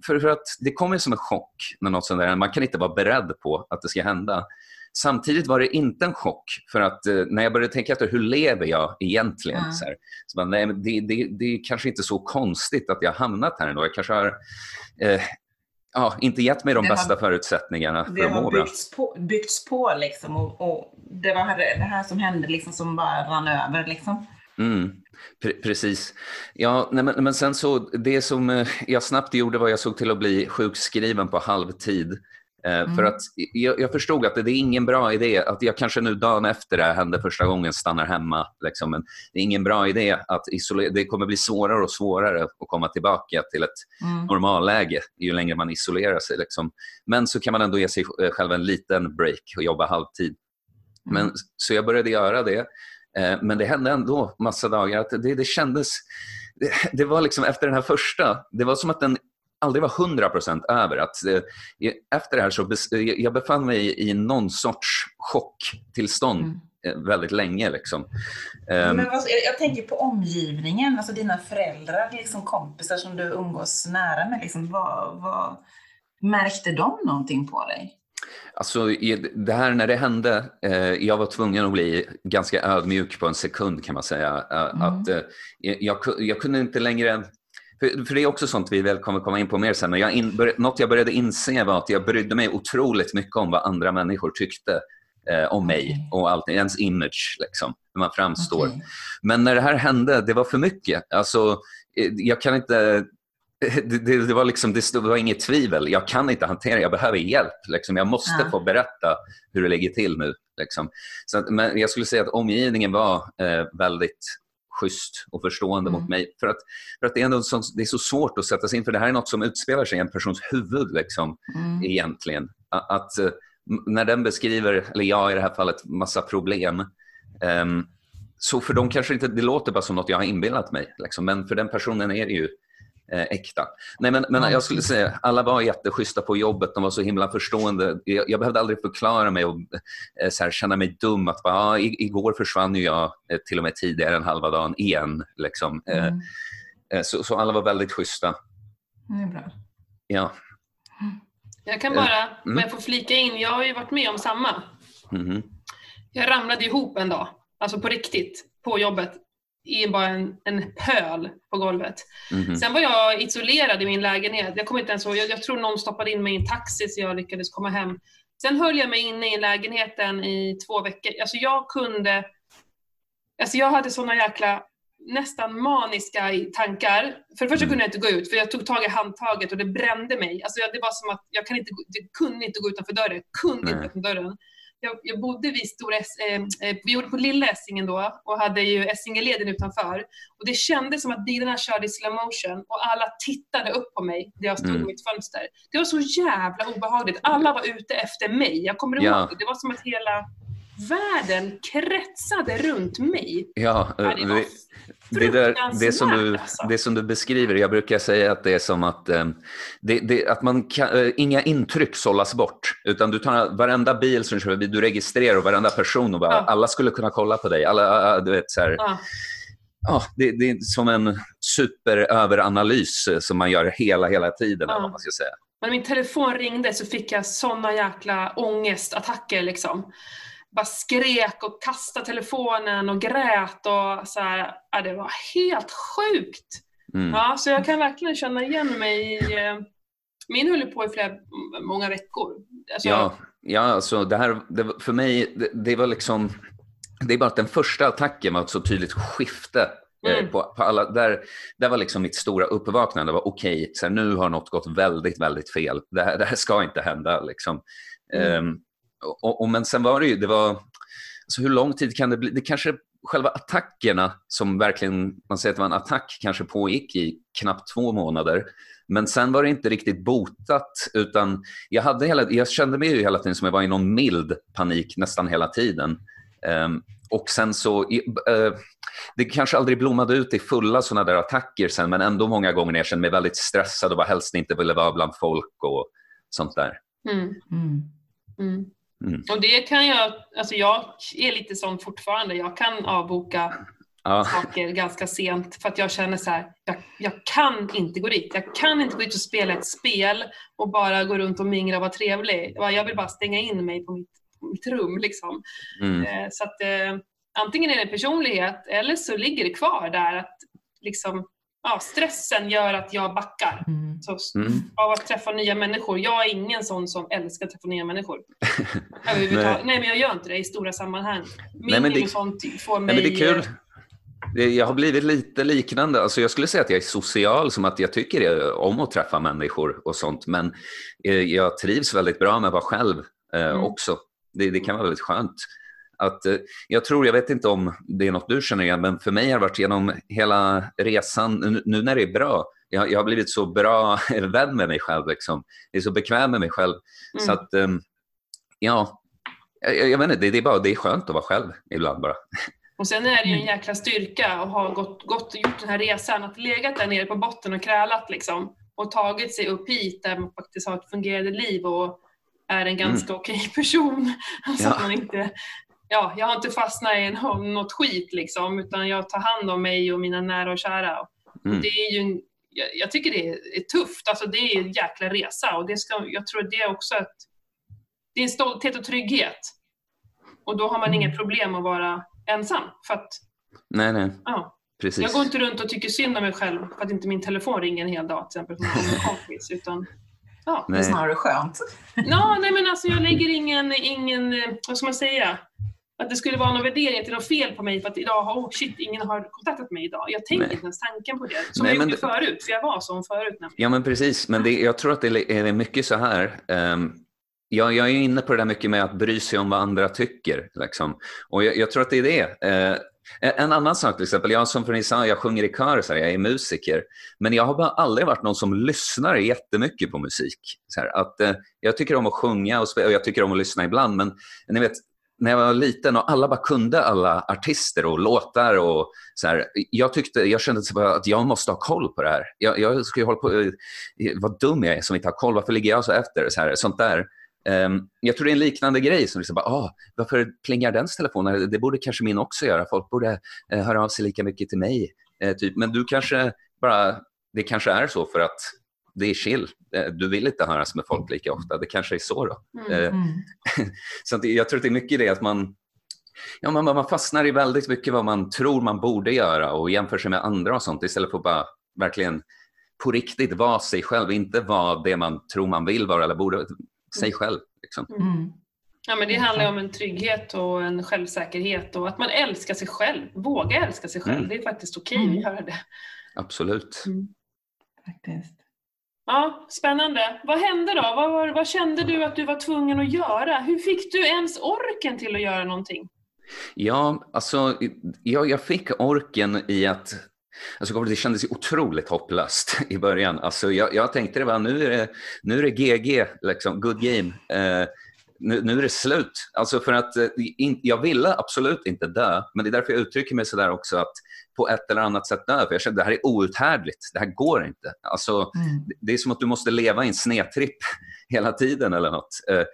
för, för att det kommer som en chock när något sånt där, man kan inte vara beredd på att det ska hända. Samtidigt var det inte en chock, för att eh, när jag började tänka efter hur lever jag egentligen? Mm. Så, här, så bara, nej, det, det, det är kanske inte så konstigt att jag har hamnat här ändå. Jag kanske har eh, ja, inte gett mig de det bästa har, förutsättningarna för att må bra. Det har byggts på, byggts på liksom, och, och, det var det här som hände liksom, som bara rann över. Liksom. Mm. Precis. Ja, nej, men, men, sen så, det som eh, jag snabbt gjorde var att jag såg till att bli sjukskriven på halvtid. Eh, mm. För att jag, jag, förstod att det, det, är ingen bra idé att jag kanske nu dagen efter det här hände första gången stannar hemma. Liksom. Men det är ingen bra idé att isolera. Det kommer bli svårare och svårare att komma tillbaka till ett mm. normalläge ju längre man isolerar sig. Liksom. Men så kan man ändå ge sig själv en liten break och jobba halvtid. Mm. Men, så jag började göra det. Eh, men det hände ändå massa dagar att det, det kändes... Det, det, var liksom efter den här första, det var som att den aldrig var 100% över. Att, eh, efter det här så bes, jag befann mig i någon sorts chocktillstånd mm. Eh, väldigt länge. Liksom. Men vad, jag, jag, tänker på omgivningen, alltså dina föräldrar, liksom kompisar som du umgås nära med. Liksom, vad, vad, märkte de någonting på dig? Alltså, det här när det hände, eh, jag var tvungen att bli ganska ödmjuk på en sekund kan man säga. Eh, mm. Att, eh, jag, jag, kunde inte längre för, för, det är också sånt vi väl kommer komma in på mer sen. Men jag in, bör, något jag började inse var att jag brydde mig otroligt mycket om vad andra människor tyckte eh, om mig okay. och allt, ens image, liksom, hur man framstår. Okay. Men när det här hände, det var för mycket. Alltså, eh, jag kan inte det, det, det, var liksom, det, var inget tvivel. Jag kan inte hantera jag behöver hjälp. Liksom. Jag måste ja. få berätta hur det ligger till nu. Liksom. Så att, men jag skulle säga att omgivningen var eh, väldigt schysst och förstående mm. mot mig. För att, för att det, är ändå så, det är så svårt att sätta sig in, för det här är något som utspelar sig i en persons huvud liksom, mm. egentligen. Att, eh, när den beskriver, eller jag i det här fallet, massa problem um, så för dem kanske inte, det låter bara som något jag har inbillat mig. Liksom. Men för den personen är det ju eh, äkta. Nej, men, men jag skulle säga alla var jätteschyssta på jobbet. De var så himla förstående. Jag, jag behövde aldrig förklara mig och eh, så här, känna mig dum. att bara, ah, Igår försvann ju jag eh, till och med tidigare än halva dagen igen. Liksom. Eh, mm. Eh, så, så, alla var väldigt schyssta. Det är bra. Ja. Jag kan bara, mm. om jag får flika in, jag har ju varit med om samma. Mm. Jag ramlade ihop en dag, alltså på riktigt, på jobbet i bara en, en pöl på golvet. Mm. Sen var jag isolerad i min lägenhet. Jag kommer inte ens ihåg, jag, jag, tror någon stoppade in mig i en taxi så jag lyckades komma hem. Sen höll jag mig inne i lägenheten i två veckor. Alltså jag kunde, alltså jag hade såna jäkla nästan maniska tankar. För det första mm. kunde jag inte gå ut, för jag tog tag i handtaget och det brände mig. Alltså det var som att jag kan inte, jag kunde inte gå utanför dörren, kunde Nej. inte öppna dörren. Jag, jag bodde vid Stora, eh, eh, vi gjorde på Lilla Essingen då och hade ju Essingeleden utanför. Och det kändes som att bilarna körde i slow motion och alla tittade upp på mig där jag stod Mm. i mitt fönster. Det var så jävla obehagligt. Alla var ute efter mig. Jag kommer ihåg Ja. det. Det var som att hela världen kretsade runt mig. Ja, Ja, det det, där, det, som du, alltså. det som du beskriver, jag brukar säga att det är som att, eh, det, det, att man kan, eh, inga intryck sållas bort. Utan du tar varenda bil som kör förbi, du registrerar och varenda person och bara, Ja. alla skulle kunna kolla på dig. Alla, du vet, så här, Ja. ja, det, det är som en superöveranalys eh, som man gör hela, hela tiden. Ja. Man ska säga. När min telefon ringde så fick jag såna jäkla ångestattacker liksom. Bara skrek och kastade telefonen och grät och så här. Ja, det var helt sjukt. Mm. Ja, så jag kan verkligen känna igen mig i... eh, Min höll på i flera, många veckor. Alltså, Ja, ja alltså det här, det, för mig, det, det var liksom, det är bara att den första attacken var ett så tydligt skifte. eh, Mm. På, på alla, där, där var liksom mitt stora uppvaknande. var Okej, så här, nu har något gått väldigt, väldigt fel. Det här, det här ska inte hända. Liksom. Mm. Ehm, och, och, men sen var det ju, det var, alltså hur lång tid kan det bli? Det kanske själva attackerna som verkligen, man säger att det var en attack, kanske pågick i knappt två månader. Men sen var det inte riktigt botat, utan jag, hade hela, jag kände mig ju hela tiden som jag var i någon mild panik nästan hela tiden. Ehm, och sen så, eh, det kanske aldrig blommade ut i fulla sådana där attacker sen, men ändå många gånger när jag kände mig väldigt stressad och bara helst inte ville vara bland folk och sånt där. Mm, Mm. mm. Mm. Och det kan jag, alltså jag är lite sån fortfarande. Jag kan avboka Ja, saker ganska sent för att jag känner så här, jag, jag kan inte gå dit. Jag kan inte gå dit och spela ett spel och bara gå runt och mingla och vara trevlig. Jag vill bara stänga in mig på mitt, på mitt rum liksom. mm. Eh, Så att eh, antingen är det personlighet eller så ligger det kvar där att liksom, ja, stressen gör att jag backar. Mm. Så, Mm. av att träffa nya människor. Jag är ingen sån som älskar att träffa nya människor. Överhuvudtaget. Nej. men jag gör inte det i stora sammanhang. Nej, men det- sånt får mig... Nej, men det är kul. Det- Jag har blivit lite liknande. Alltså jag skulle säga att jag är social, som att jag tycker det- om att träffa människor och sånt. Men eh, jag trivs väldigt bra med att vara själv eh, Mm. också. Det, det kan vara väldigt skönt. Att, eh, jag tror, jag vet inte om det är något du känner igen, men för mig har det varit genom hela resan, nu, när det är bra, jag, jag har blivit så bra vän med mig själv. Liksom. Jag är så bekväm med mig själv. Mm. Så att, ehm, ja, jag, jag, vet inte, det, det, är bara, det är skönt att vara själv ibland bara. Och sen är det ju en Mm. jäkla styrka att ha gått, gått och gjort den här resan, att legat där nere på botten och krälat liksom och tagit sig upp hit där man faktiskt har ett fungerande liv och är en ganska okej person. Alltså Ja. att man inte, ja, jag har inte fastnat i något skit liksom, utan jag tar hand om mig och mina nära och kära. Mm. Det är ju jag, jag tycker det är, är tufft, alltså det är en jäkla resa och det ska, jag tror det är också ett, det är en stolthet och trygghet. Och då har man Mm. inga problem att vara ensam. För att, Nej, nej, ja, precis. jag går inte runt och tycker synd om mig själv för att inte min telefon ringer en hel dag till exempel kompis. Utan, ja. Det är snarare skönt. Nå, nej men alltså jag lägger ingen, ingen, eh, vad ska man säga? Att det skulle vara någon värdering till något fel på mig för att idag har, oh shit, ingen har kontaktat mig idag. Jag tänker inte ens tanken på det. Som Nej, jag gjorde det- förut, för jag var sån förut. nämligen. Ja, men precis. Men det, jag tror att det är mycket så här. ehm, jag, jag är inne på det där mycket med att bry sig om vad andra tycker. Liksom. Och jag, jag tror att det är det. Eh, en annan sak till exempel, jag som för ni sa, jag sjunger i kör, så här, jag är musiker. Men jag har bara aldrig varit någon som lyssnar jättemycket på musik. Så här, att, eh, jag tycker om att sjunga och, och jag tycker om att lyssna ibland. Men ni vet, när jag var liten och alla bara kunde alla artister och låtar och så här, jag tyckte, jag kände typ att jag måste ha koll på det här. Jag, jag ska ju hålla på, eh, vad dum jag är som inte har koll, varför ligger jag så efter? Så här, sånt där. Um, jag tror det är en liknande grej som liksom bara, ah, varför plingar dens telefon? Det borde kanske min också göra. Folk borde eh, höra av sig lika mycket till mig. Eh, typ. Men du kanske bara, det kanske är så för att det är chill. Eh, Du vill inte höras med folk lika ofta. Det kanske är så då. Mm. Eh, Mm. så jag tror att det är mycket det att man, ja, man, man fastnar i väldigt mycket vad man tror man borde göra och jämför sig med andra och sånt istället för att bara verkligen på riktigt vara sig själv, inte vara det man tror man vill vara eller borde, sig själv. Liksom. Mm. Ja, men det handlar om en trygghet och en självsäkerhet och att man älskar sig själv. Våga älska sig själv. Mm. Det är faktiskt okej Mm. att göra det. Absolut. Faktiskt. Ja, spännande. Vad hände då? Vad, vad, vad, kände du att du var tvungen att göra? Hur fick du ens orken till att göra någonting? Ja, alltså jag, jag fick orken i att Alltså, det kändes otroligt hopplöst i början. Alltså, jag, jag tänkte det var nu är det, nu är det GG, liksom, good game. Eh, nu, nu, är det slut. Alltså för att eh, in, jag ville absolut inte dö, men det är därför jag uttrycker mig sådär också att på ett eller annat sätt dö. För jag att det här är outhärdligt. Det här går inte. Alltså, mm. Det är som att du måste leva i en snedtripp hela tiden eller något. Eh,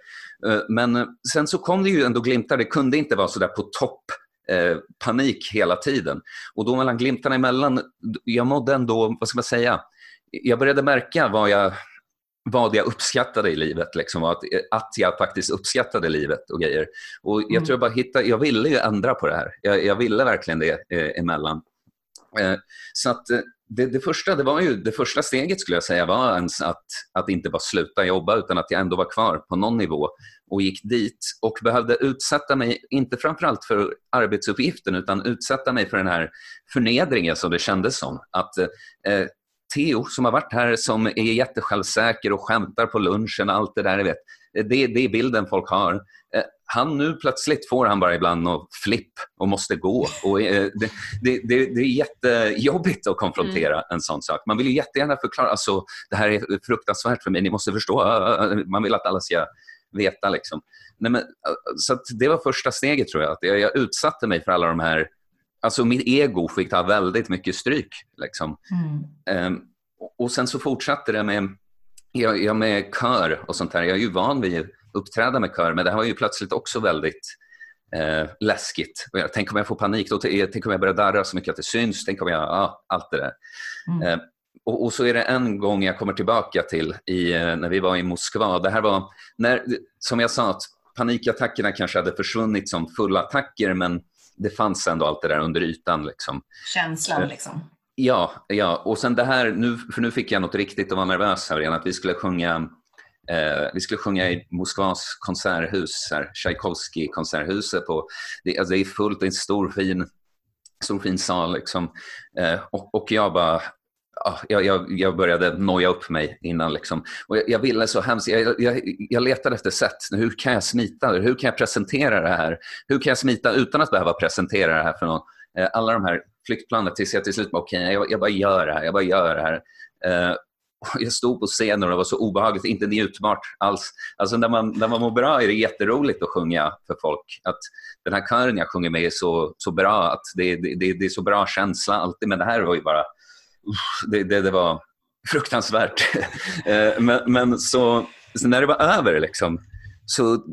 eh, men sen så kom det ju ändå glimtar. Det kunde inte vara sådär på topp Eh, panik hela tiden. Och då mellan glimtarna emellan, jag mådde ändå, vad ska man säga, jag började märka vad jag, vad jag uppskattade i livet. Liksom, att, att jag faktiskt uppskattade livet och grejer. Och jag mm. tror jag bara hittade, jag ville ju ändra på det här. Jag, jag ville verkligen det eh, emellan. Eh, så att eh, det, det, första, det var ju, det första steget skulle jag säga var ens att, att inte bara sluta jobba utan att jag ändå var kvar på någon nivå och gick dit och behövde utsätta mig, inte framförallt för arbetsuppgiften utan utsätta mig för den här förnedringen som det kändes som. Att eh, eh Theo som har varit här som är jättesjälvsäker och skämtar på lunchen, och allt det där, vet, det, det är bilden folk har. Eh, han nu plötsligt får han bara ibland något flipp och måste gå. Och, eh, det, det, det, det, är jättejobbigt att konfrontera mm. en sån sak. Man vill ju jättegärna förklara, alltså, det här är fruktansvärt för mig, ni måste förstå. Man vill att alla ska veta. Liksom. Nej, men, så det var första steget tror jag. Att jag, jag utsatte mig för alla de här Alltså mitt ego fick ta väldigt mycket stryk. Liksom. Mm. Um, och sen så fortsatte det med, jag, jag med kör och sånt där. Jag är ju van vid att uppträda med kör, men det här var ju plötsligt också väldigt eh, läskigt. Tänk om jag får panik, då, tänk om jag börjar darra så mycket att det syns, tänk om jag, ja, allt det där. Mm. Eh, och, och, så är det en gång jag kommer tillbaka till i, eh, när vi var i Moskva. Det här var, när, som jag sa, att panikattackerna kanske hade försvunnit som fulla attacker, men det fanns ändå allt det där under ytan. Liksom. Känslan eh, liksom. Ja, ja, och sen det här, nu, för nu fick jag något riktigt att vara nervös över igen, att vi skulle sjunga Eh, vi skulle sjunga i Moskvas konserthus, Tchaikovsky konserthuset. Det, alltså det är fullt, det är en stor fin, stor fin sal. Liksom. Eh, och, och jag bara, jag, jag, jag, började noja upp mig innan. Liksom. Och jag, jag ville så hemskt, jag, jag, jag letade efter sätt. Hur kan jag smita? Hur kan jag presentera det här? Hur kan jag smita utan att behöva presentera det här för någon? Eh, alla de här flyktplanen tills jag till slut bara, okej, okay, jag, jag, bara gör det här. Jag bara gör det här. Eh, jag stod på scenen och det var så obehagligt, inte njutbart alls. Alltså när man, när man mår bra är det jätteroligt att sjunga för folk. Att den här kören jag sjunger med är så, så bra, att det, det, det är så bra känsla alltid. Men det här var ju bara, det, det, det var fruktansvärt. Eh, men, men så, så, när det var över liksom, så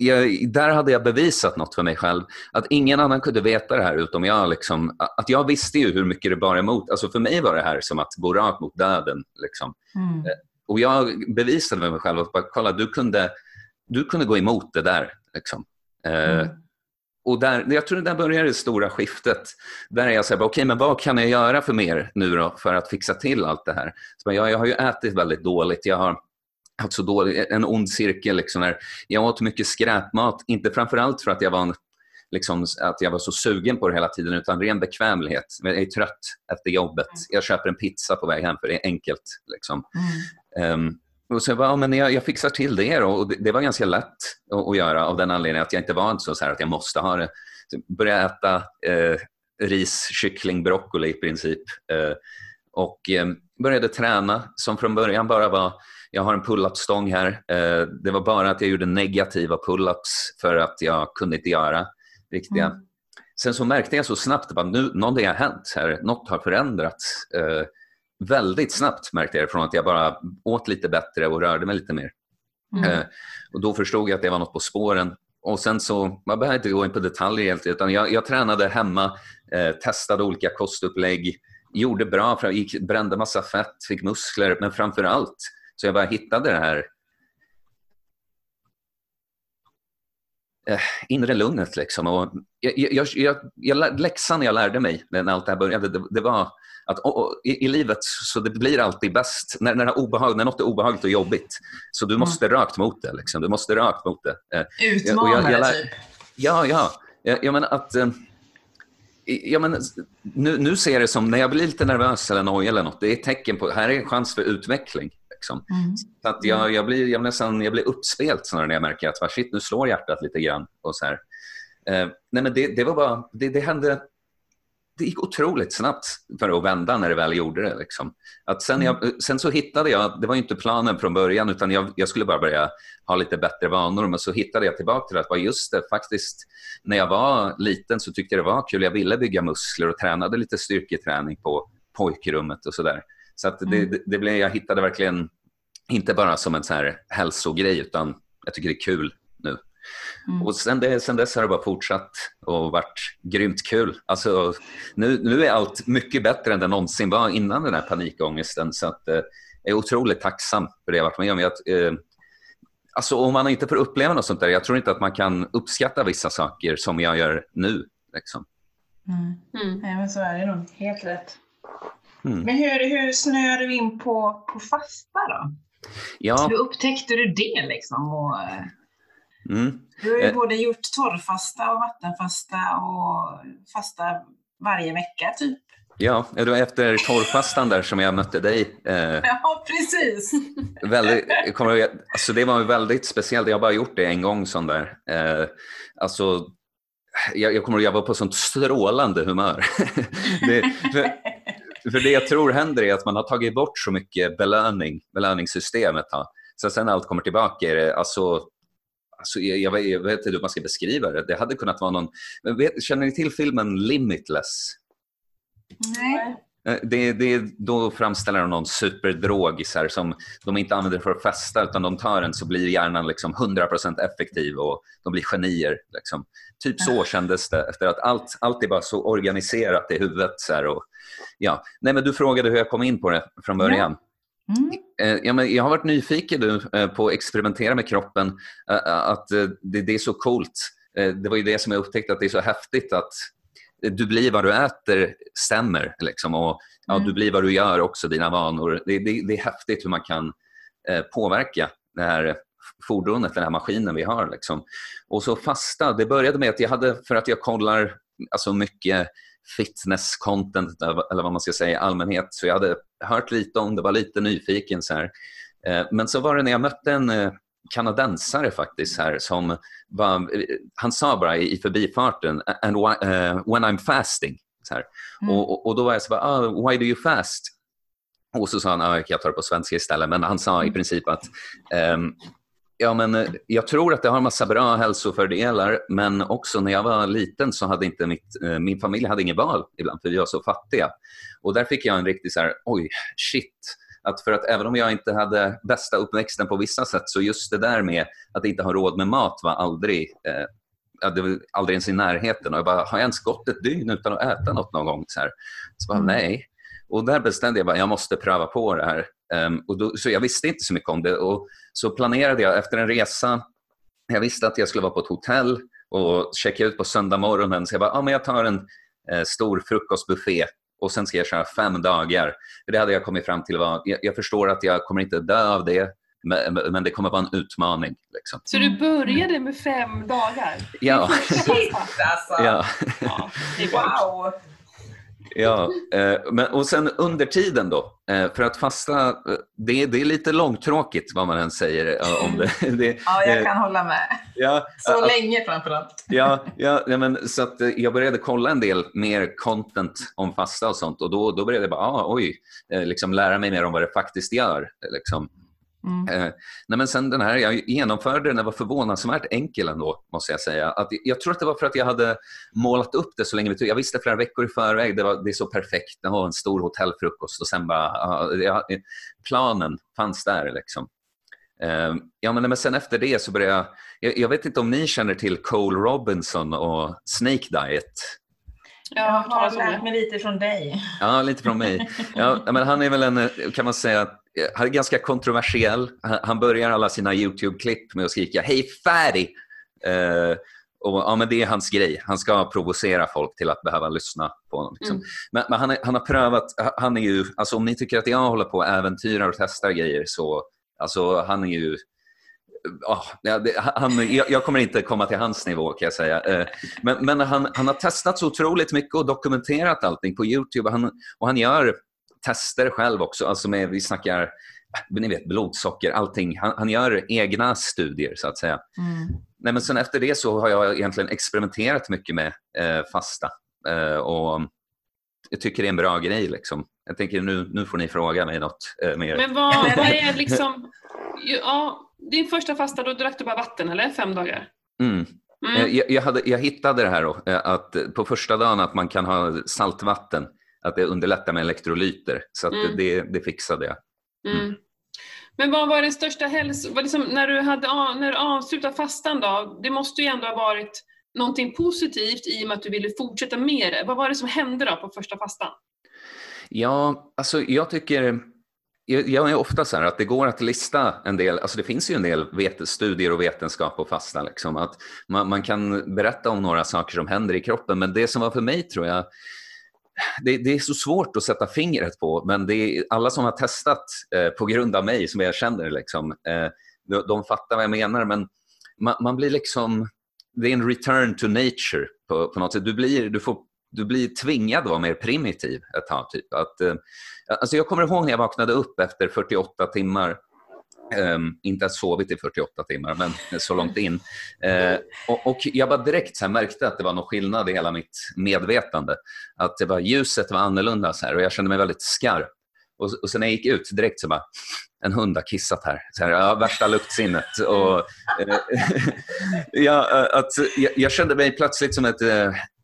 jag, där hade jag bevisat något för mig själv. Att ingen annan kunde veta det här utom jag. Liksom, att jag visste ju hur mycket det bar emot. Alltså för mig var det här som att gå rakt mot döden. Liksom. Mm. Eh, och jag bevisade med mig själv att bara, kolla, du kunde, du kunde gå emot det där. Liksom. Eh, mm. och där, jag tror där börjar det stora skiftet. Där är jag så här, okej, okay, men vad kan jag göra för mer nu då för att fixa till allt det här? Så jag, jag har ju ätit väldigt dåligt. Jag har alltså dålig, en ond cirkel. Liksom, när jag åt mycket skräpmat, inte framförallt för att jag var en, liksom, att jag var så sugen på det hela tiden, utan ren bekvämlighet. Jag är trött efter jobbet. Mm. Jag köper en pizza på väg hem, för det är enkelt. Liksom. Mm. Um, och så jag, bara, ja, men jag, jag fixar till det. Då. Och det, det var ganska lätt att, att, göra av den anledningen att jag inte var så, så här, att jag måste ha det. Så jag började äta eh, ris, kyckling, broccoli i princip. Eh, och eh, började träna som från början bara var jag har en pull-up-stång här. Eh, det var bara att jag gjorde negativa pull-ups för att jag kunde inte göra riktiga. Mm. Sen så märkte jag så snabbt att nu, någonting har hänt här. Något har förändrats. Eh, väldigt snabbt märkte jag från att jag bara åt lite bättre och rörde mig lite mer. Mm. Eh, och Då förstod jag att det var något på spåren. Och sen så, man behöver inte gå in på detaljer helt, utan jag, jag tränade hemma, eh, testade olika kostupplägg, gjorde bra, gick, brände massa fett, fick muskler, men framför allt så jag bara hittade det här eh, inre lugnet. Liksom. Och jag, jag, jag, jag, läxan jag lärde mig när allt det här började, det, det var att och, i, i, livet så det blir alltid bäst när, när, obehag, när något är obehagligt och jobbigt. Så du mm. måste mm. rakt mot det. Liksom. Du måste rakt mot det. Eh, Utmanare, typ. Ja, ja. Jag, jag menar att... Eh, jag menar, nu, nu ser jag det som, när jag blir lite nervös eller nojig eller något, det är ett tecken på, här är en chans för utveckling. Liksom. Mm. Så att jag, jag, blir, jag, blir nästan, jag blir uppspelt snarare när jag märker att shit, nu slår hjärtat lite grann. Och så här. Eh, nej men det, det var bara, det, det hände det gick otroligt snabbt för att vända när det väl gjorde det. Liksom. Att sen, jag, mm. sen så hittade jag, det var inte planen från början, utan jag, jag, skulle bara börja ha lite bättre vanor, men så hittade jag tillbaka till att just det, faktiskt när jag var liten så tyckte jag det var kul. Jag ville bygga muskler och tränade lite styrketräning på pojkrummet och sådär. Så att det, mm. det, det blev, jag hittade verkligen, inte bara som en så här hälsogrej, utan jag tycker det är kul nu. Mm. Och sen, det, sen dess har det bara fortsatt och varit grymt kul. Alltså, nu, nu är allt mycket bättre än det någonsin var innan den här panikångesten. Så att, eh, jag är otroligt tacksam för det jag varit med om. Jag, eh, alltså, om man inte får uppleva något sånt där, jag tror inte att man kan uppskatta vissa saker som jag gör nu. Liksom. Mm. Mm. Nej, men så är det nog. Helt rätt. Mm. Men hur, hur snöade du in på, på fasta då? Ja. Hur upptäckte du det liksom? Och, eh, Mm. Du har ju eh. både gjort torrfasta och vattenfasta och fasta varje vecka typ. Ja, det var efter torrfastan där som jag mötte dig. Eh, ja, precis. Väldigt, kommer, alltså det var väldigt speciellt. Jag har bara gjort det en gång sån där. Eh, alltså, jag, jag, kommer, jag var på sånt strålande humör. det, för, för, det jag tror händer är att man har tagit bort så mycket belöning, belöningssystemet. Ha. Så sen allt kommer tillbaka är det alltså, Alltså, jag, jag, vet inte hur man ska beskriva det. Det hade kunnat vara någon... Vet, känner ni till filmen Limitless? Nej. Eh, det, det, då framställer de någon superdrog så här, som de inte använder för att festa utan de tar den så blir hjärnan liksom 100% effektiv och de blir genier. Liksom. Typ så kändes det efter att allt, allt är bara så organiserat i huvudet. Så här, och, ja. Nej, men du frågade hur jag kom in på det från början. Ja. Mm. Eh, ja, men jag har varit nyfiken nu eh, på att experimentera med kroppen. Eh, att det, det är så coolt. Det var ju det som jag upptäckte, att det är så häftigt att du blir vad du äter stämmer. Liksom, och ja, mm. Du blir vad du gör också, dina vanor. Det, det, det är häftigt hur man kan påverka det här fordonet, den här maskinen vi har. Liksom. Och så fasta, det började med att jag hade, för att jag kollar alltså mycket fitness-content, eller vad man ska säga i allmänhet. Så jag hade hört lite om det, var lite nyfiken. Så här. Eh, men så var det när jag mötte en eh, kanadensare faktiskt här som var, han sa bara i förbifarten and why, uh, when I'm fasting. Så mm. och, och, då var jag så bara, oh, why do you fast? Och så sa han, ah, jag tar det på svenska istället, men han sa i mm. princip att um, Ja, men eh, jag tror att det har en massa bra hälsofördelar, men också när jag var liten så hade inte mitt, eh, min familj hade ingen val ibland, för vi var så fattiga. Och där fick jag en riktig så här, oj, shit. Att för att även om jag inte hade bästa uppväxten på vissa sätt, så just det där med att inte ha råd med mat var aldrig, eh, det var aldrig ens i närheten. Och jag bara, har jag ens gått ett dygn utan att äta något någon gång? Så, här. så bara, mm. nej. Och där bestämde jag att jag måste pröva på det här. Um, och då, så jag visste inte så mycket om det. Och så planerade jag efter en resa. Jag visste att jag skulle vara på ett hotell och checka ut på söndag morgonen. Så jag bara, ah, men jag tar en eh, stor frukostbuffé och sen ska jag köra fem dagar. Det hade jag kommit fram till. Var, jag, jag förstår att jag kommer inte dö av det, men, men det kommer vara en utmaning. Liksom. Så du började med fem dagar? Ja. Shit alltså! Ja. ja. Wow! Ja, eh, men, och sen under tiden då, eh, för att fasta, eh, det, det är lite långtråkigt vad man än säger om det. det ja, jag kan hålla med. Ja, så länge framförallt. Ja, ja, ja men, så att jag började kolla en del mer content om fasta och sånt och då, då började jag bara, ah, oj, liksom lära mig mer om vad det faktiskt gör. Liksom. Mm. Eh, nej men sen den här, jag genomförde den, den var förvånansvärt enkel ändå, måste jag säga. Att, jag tror att det var för att jag hade målat upp det så länge. Jag visste flera veckor i förväg, det, var, det är så perfekt, att ha en stor hotellfrukost och sen bara, ja, planen fanns där liksom. Eh, ja, men, men sen efter det så började jag, jag, jag, vet inte om ni känner till Cole Robinson och Snake Diet? Jag har lärt mig lite från dig. Ja, lite från mig. Ja, men han är väl en, kan man säga, han är ganska kontroversiell. Han börjar alla sina YouTube-klipp med att skrika “Hej fatty!” uh, och, ja, men Det är hans grej. Han ska provocera folk till att behöva lyssna på honom. Liksom. Mm. Men, men han, är, han, har prövat, han är ju, alltså om ni tycker att jag håller på och äventyrar och testar grejer så, alltså han är ju Oh, han, jag, kommer inte komma till hans nivå kan jag säga. Eh, men, men han, han, har testat så otroligt mycket och dokumenterat allting på Youtube. Han, och han gör tester själv också. Alltså med, vi snackar ni vet, blodsocker, allting. Han, han gör egna studier så att säga. Mm. Nej, men sen efter det så har jag egentligen experimenterat mycket med eh, fasta. Eh, och jag tycker det är en bra grej. Liksom. Jag tänker nu, nu får ni fråga mig något eh, mer. Men vad, vad är liksom, ja, din första fasta, då drack du bara vatten eller? Fem dagar? Mm. Mm. Eh, jag, jag, hade, jag hittade det här då, eh, att på första dagen att man kan ha saltvatten, att det underlättar med elektrolyter. Så mm. det, det fixade jag. Mm. mm. Men vad var den största hälso... Liksom, när, du hade, när du avslutade fastan då, det måste ju ändå ha varit någonting positivt i och med att du ville fortsätta med det. Vad var det som hände då på första fastan? Ja, alltså jag tycker jag är ofta så här att det går att lista en del, alltså det finns ju en del studier och vetenskap och fasta, liksom, att man, man, kan berätta om några saker som händer i kroppen, men det som var för mig tror jag, det, det är så svårt att sätta fingret på, men det är alla som har testat eh, på grund av mig, som jag känner, liksom, eh, de, de fattar vad jag menar, men man, man, blir liksom, det är en return to nature på, på något sätt. Du blir, du får du blir tvingad att vara mer primitiv ett tag. Typ. Att, eh, alltså jag kommer ihåg när jag vaknade upp efter 48 timmar Um, inte ens sovit i 48 timmar, men så långt in. Uh, och, och, Jag bara direkt så märkte att det var någon skillnad i hela mitt medvetande. Att det var, ljuset var annorlunda så här, och jag kände mig väldigt skarp. Och, och sen när jag gick ut direkt så bara, en hund har kissat här. Så här ja, värsta luktsinnet. Och, uh, ja, eh, att, jag, jag, kände mig plötsligt som ett,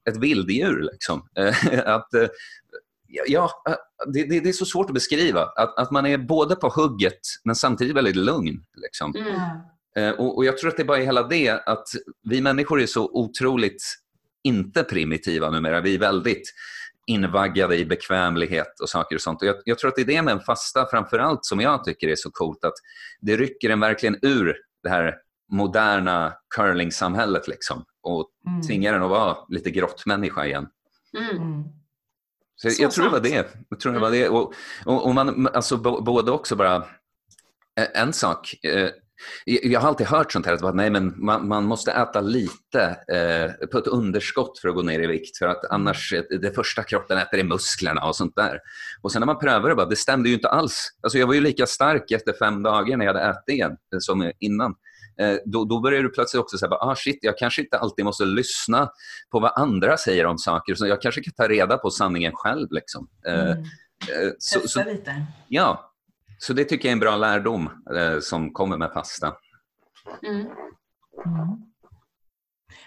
ett vilddjur. Liksom. att, ja, det, det, det, är så svårt att beskriva. Att, att man är både på hugget men samtidigt väldigt lugn. Liksom. Mm. Eh, och, och, Jag tror att det är bara hela det att vi människor är så otroligt inte primitiva numera. Vi är väldigt invaggade i bekvämlighet och saker och sånt. Och jag, jag tror att det är det med en fasta framför allt som jag tycker är så coolt att det rycker en verkligen ur det här moderna curlingsamhället liksom och mm. tvingar en att vara lite grottmänniska igen. Mm. mm. Så, så jag, tror det var det. jag tror det var det. Och, och, och man, alltså, både också bara... En sak. Eh, jag har alltid hört sånt här, att nej, men man, man måste äta lite eh, på ett underskott för att gå ner i vikt. För att annars, det första kroppen äter är musklerna och sånt där. Och sen när man prövar det, bara, det stämde ju inte alls. Alltså jag var ju lika stark efter fem dagar när jag hade ätit igen som innan. Eh, då, då börjar du plötsligt också säga, ah, shit, jag kanske inte alltid måste lyssna på vad andra säger om saker. Så jag kanske kan ta reda på sanningen själv. Liksom. Eh, mm. Eh, så, så, lite. Ja, så det tycker jag är en bra lärdom som kommer med fasta. Mm. Mm.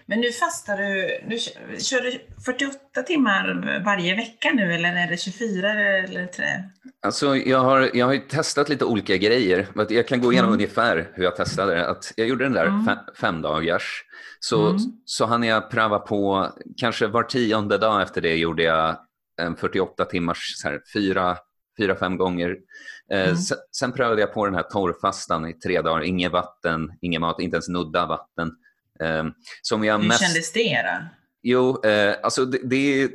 Men nu fastar du, nu kör du 48 timmar varje vecka nu eller är det 24 eller 3? Alltså jag har, jag har testat lite olika grejer. Jag kan gå igenom mm. ungefär hur jag testade det. Att jag gjorde den där mm. fem, dagars. Så, mm. så hann jag pröva på, kanske var tionde dag efter det gjorde jag en 48 timmars, så här, fyra, fyra, fem gånger. Eh, mm. sen, sen prövade jag på den här torrfastan i tre dagar. Inget vatten, ingen mat, inte ens nudda vatten. Ehm, som jag Hur mest... kändes det då? Jo, eh, alltså det, det,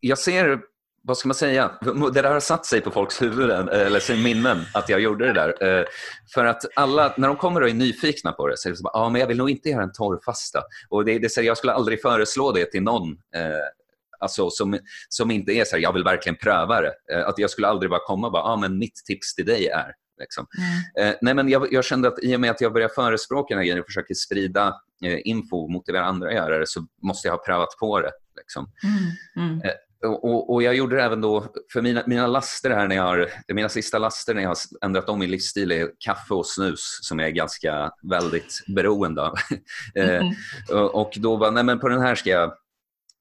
jag ser, vad ska man säga, det där har satt sig på folks huvuden, eh, eller sin minnen, att jag gjorde det där. Eh, för att alla, när de kommer och är nyfikna på det, så är det så bara, ah, men jag vill nog inte göra en torrfasta. Och det, det, jag skulle aldrig föreslå det till någon alltså, som, som inte är så här, jag vill verkligen pröva det. Att jag skulle aldrig bara komma och bara, ah, men mitt tips till dig är Liksom. Mm. Eh, nej, men jag, jag, kände att i och med att jag började förespråka den här grejen och försöker sprida eh, info och motivera andra att göra det så måste jag ha prövat på det. Liksom. Mm. Mm. Eh, och, och, Jag gjorde det även då, för mina, mina laster här när jag har, mina sista laster när jag har ändrat om min livsstil är kaffe och snus som jag är ganska väldigt beroende av. Mm. och då var nej men på den här ska jag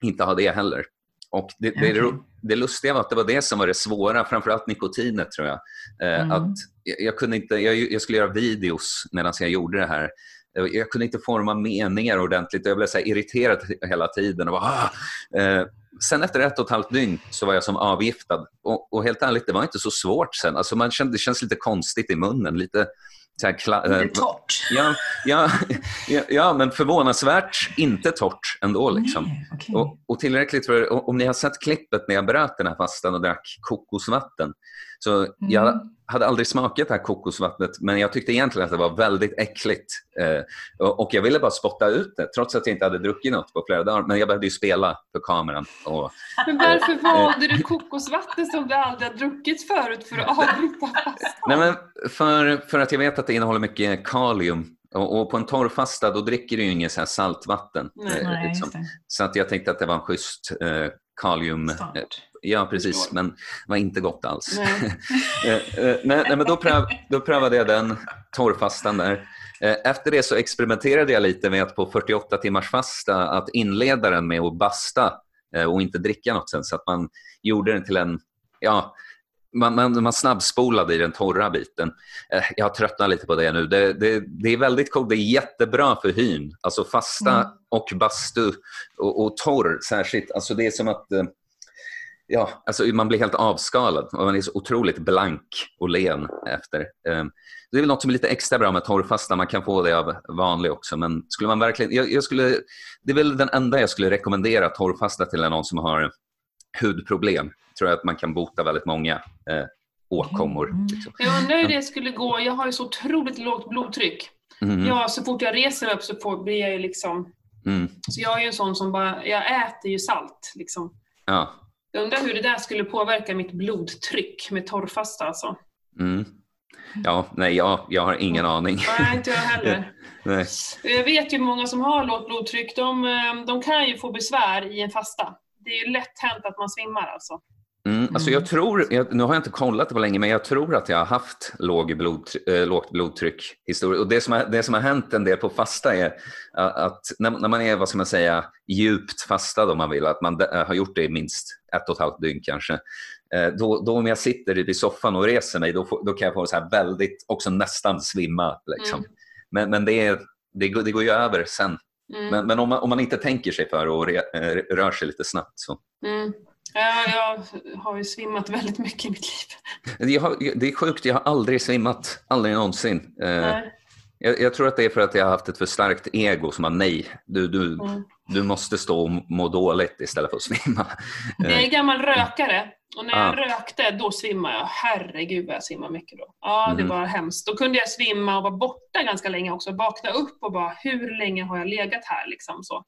inte ha det heller. Och det, okay. det, det lustiga var att det var det som var det svåra, framförallt nikotinet tror jag. Eh, mm. Att jag, kunde inte, jag, jag, skulle göra videos medan jag gjorde det här. Eh, jag kunde inte forma meningar ordentligt jag blev så irriterad hela tiden. Och bara, ah! eh, sen efter ett och ett halvt dygn så var jag som avgiftad. Och, och helt ärligt, det var inte så svårt sen. Alltså man kände, det känns lite konstigt i munnen. Lite, så här, kla- Lite torrt? Ja, ja, ja, ja, men förvånansvärt inte torrt ändå. Liksom. Nej, okay. och, och, tillräckligt för, om ni har sett klippet när jag bröt den här fastan och drack kokosvatten. Så mm. Jag hade aldrig smakat det här kokosvattnet men jag tyckte egentligen att det var väldigt äckligt. Eh, och, och, jag ville bara spotta ut det trots att jag inte hade druckit något på flera dagar. Men jag behövde ju spela för kameran Och, Men varför valde du kokosvatten som du aldrig har druckit förut för att avbryta fastan? nej men för, för att jag vet att det innehåller mycket kalium och, på en torrfasta då dricker du ju inget så här saltvatten. Nej. eh, Nej, liksom. det. Så att jag tänkte att det var en schysst eh, kalium... Start. Eh, ja, precis, men det var inte gott alls. Nej. Eh, nej, nej, men då, pröv, då prövade jag den torrfastan där. Efter det så experimenterade jag lite med att på 48 timmars fasta att inleda den med att basta och inte dricka något sen. Så att man gjorde den till en, ja, man, man, man snabbspolade i den torra biten. Eh, Jag har tröttnat lite på det nu. Det, det, det är väldigt coolt. Det är jättebra för hyn. Alltså fasta Mm. och bastu och, och torr särskilt. Alltså det är som att eh, Ja, alltså man blir helt avskalad man är så otroligt blank och len efter. Eh, Det är väl något som är lite extra bra med torrfasta. Man kan få det av vanlig också. Men skulle man verkligen, jag, jag skulle, det är väl den enda jag skulle rekommendera torrfasta till någon som har hudproblem. tror jag att man kan bota väldigt många eh, åkommor. Mm. Liksom. Jag undrar hur det skulle gå. Jag har ju så otroligt lågt blodtryck. Mhm. Ja, så fort jag reser upp så får, blir jag ju liksom... Mm. Så jag är ju en sån som bara, jag äter ju salt liksom. Ja. Jag undrar hur det där skulle påverka mitt blodtryck med torrfasta alltså. Mm. Ja, nej, jag, jag har ingen aning. Nej, inte jag heller. Nej. Jag vet ju många som har lågt blodtryck, de, eh, de kan ju få besvär i en fasta. Det är ju lätt hänt att man svimmar alltså. Mm, alltså jag tror, jag, nu har jag inte kollat det på länge, men jag tror att jag har haft låg blod, äh, lågt blodtryck historiskt. Och det som, har, det som har hänt en del på fasta är att när, när man är, vad ska man säga, djupt fastad om man vill, att man äh, har gjort det i minst ett och ett halvt dygn kanske, äh, då, då om jag sitter i soffan och reser mig, då, får, då kan jag få så här väldigt, också nästan svimma. Liksom. Mm. Men, men det, är, det, går, det går ju över sen. Mm. Men, men om, man, om man inte tänker sig för och re, äh, rör sig lite snabbt så Mm. Ja, jag har ju svimmat väldigt mycket i mitt liv. Har, det är sjukt, jag har aldrig svimmat. Aldrig någonsin. Eh, Nej. jag, jag tror att det är för att jag har haft ett för starkt ego som har nej. Du, du, Mm. Du måste stå och må dåligt istället för att svimma. Jag är gammal rökare och när jag Ah. rökte då svimmade jag. Herregud vad jag svimmade mycket då. Ja, det Mhm. var hemskt. Då kunde jag svimma och vara borta ganska länge också. Vakna upp och bara, hur länge har jag legat här liksom så.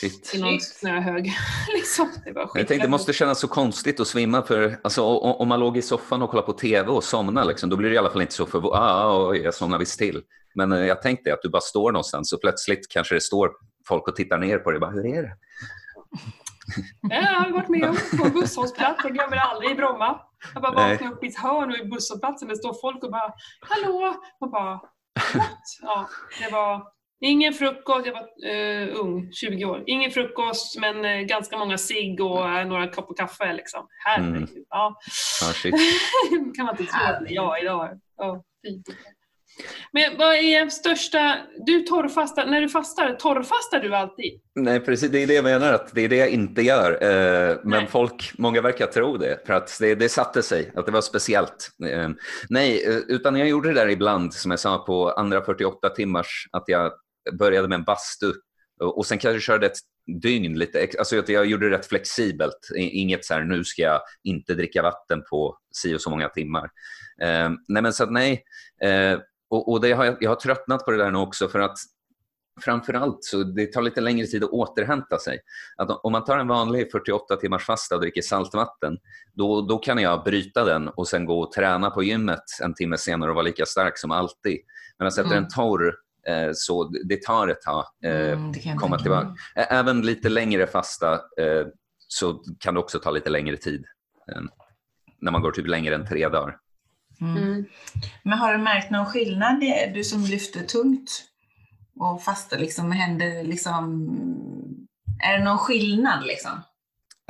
Shit. I någon snöhög. liksom. Det var Jag tänkte det måste kännas så konstigt att svimma för alltså, om man låg i soffan och kollade på TV och somnade liksom, då blir det i alla fall inte så förvånad. Ah, oj, jag somnade visst till. Men eh, jag tänkte att du bara står någonstans och plötsligt kanske det står folk och tittar ner på dig. Bara, Hur är det? Ja, jag har varit med om på busshållplats, jag glömmer aldrig i Bromma. Jag bara vaknar upp i ett hörn och i busshållplatsen det står folk och bara Hallå! Och bara What? Ja, det var ingen frukost, jag var eh, ung, 20 år. Ingen frukost men eh, ganska många cigg och eh, några koppar kaffe liksom. Herregud. Mm. Ja. Ah, kan man inte tro att jag idag. Ja, fy. Men vad är största, du torrfastar, när du fastar, torrfastar du alltid? Nej, precis. Det är det jag menar, att det är det jag inte gör. Eh, men Nej. folk, många verkar tro det, för att det, det satte sig, att det var speciellt. Eh, nej, eh, utan jag gjorde det där ibland, som jag sa, på andra 48 timmars, att jag började med en bastu och, sen kanske körde ett dygn lite, alltså att jag gjorde det rätt flexibelt. Inget så här, nu ska jag inte dricka vatten på si och så många timmar. Eh, nej, men så att nej. Eh, och, och har jag, jag har tröttnat på det där nu också för att framförallt så det tar lite längre tid att återhämta sig. Att om man tar en vanlig 48 timmars fasta och dricker saltvatten, då, då kan jag bryta den och sen gå och träna på gymmet en timme senare och vara lika stark som alltid. Men efter Mm. en torr, eh, så det- tar ett tag. Eh, Mm, komma tillbaka. Även lite längre fasta eh, så kan det också ta lite längre tid. När man går typ längre än tre dagar. Mm. Men har du märkt någon skillnad, du som lyfter tungt och fastar, liksom, händer liksom, är det någon skillnad liksom?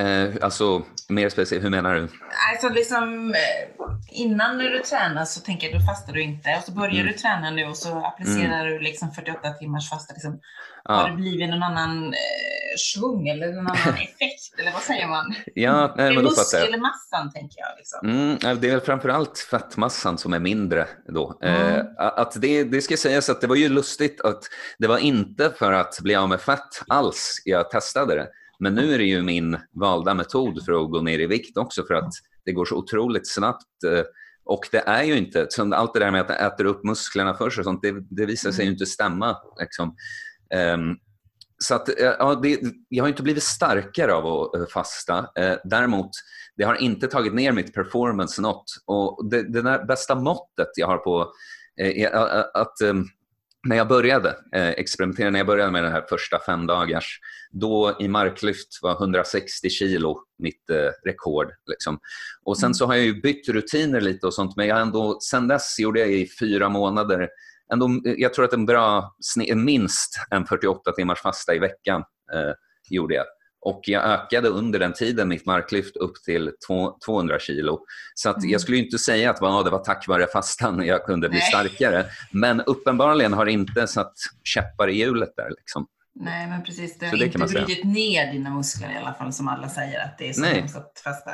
Eh, alltså, mer specifikt, hur menar du? Alltså liksom eh, innan när du tränar så tänker jag då fastar du inte och så börjar Mm. du träna nu och så applicerar du liksom 48 timmars fasta. Liksom. Har Ja, det blivit någon annan eh, svung eller någon annan effekt eller vad säger man? ja nej, det är men då fattar jag. muskelmassan tänker jag. Liksom. Mm, det är väl framförallt fettmassan som är mindre då. Mm. Eh, att det, det ska sägas att det var ju lustigt att det var inte för att bli av med fett alls jag testade det. Men nu är det ju min valda metod för att gå ner i vikt också för att det går så otroligt snabbt. eh, Och det är ju inte, som allt det där med att äta upp musklerna först och sånt, det, det visar sig ju inte stämma. Liksom. Ehm, så att, eh, ja, det, jag har inte blivit starkare av att eh, fasta. Eh, däremot, det har inte tagit ner mitt performance något. Och det, det där bästa måttet jag har på är att när jag började experimentera, när jag började med den här första fem dagars, då i marklyft var 160 kilo mitt rekord. Liksom. Och sen mm. så har jag ju bytt rutiner lite och sånt, men jag ändå, sen dess gjorde jag i fyra månader ändå, jag tror att en bra, minst en 48 timmars fasta i veckan eh, gjorde jag. Och jag ökade under den tiden mitt marklyft upp till 200 kilo. Så att mm. jag skulle inte säga att det var tack vare fastan jag kunde bli Nej. starkare. Men uppenbarligen har det inte satt käppar i hjulet där. Liksom. Nej, men precis. Det har inte brutit ner dina muskler i alla fall, som alla säger att det är så Nej. att fasta.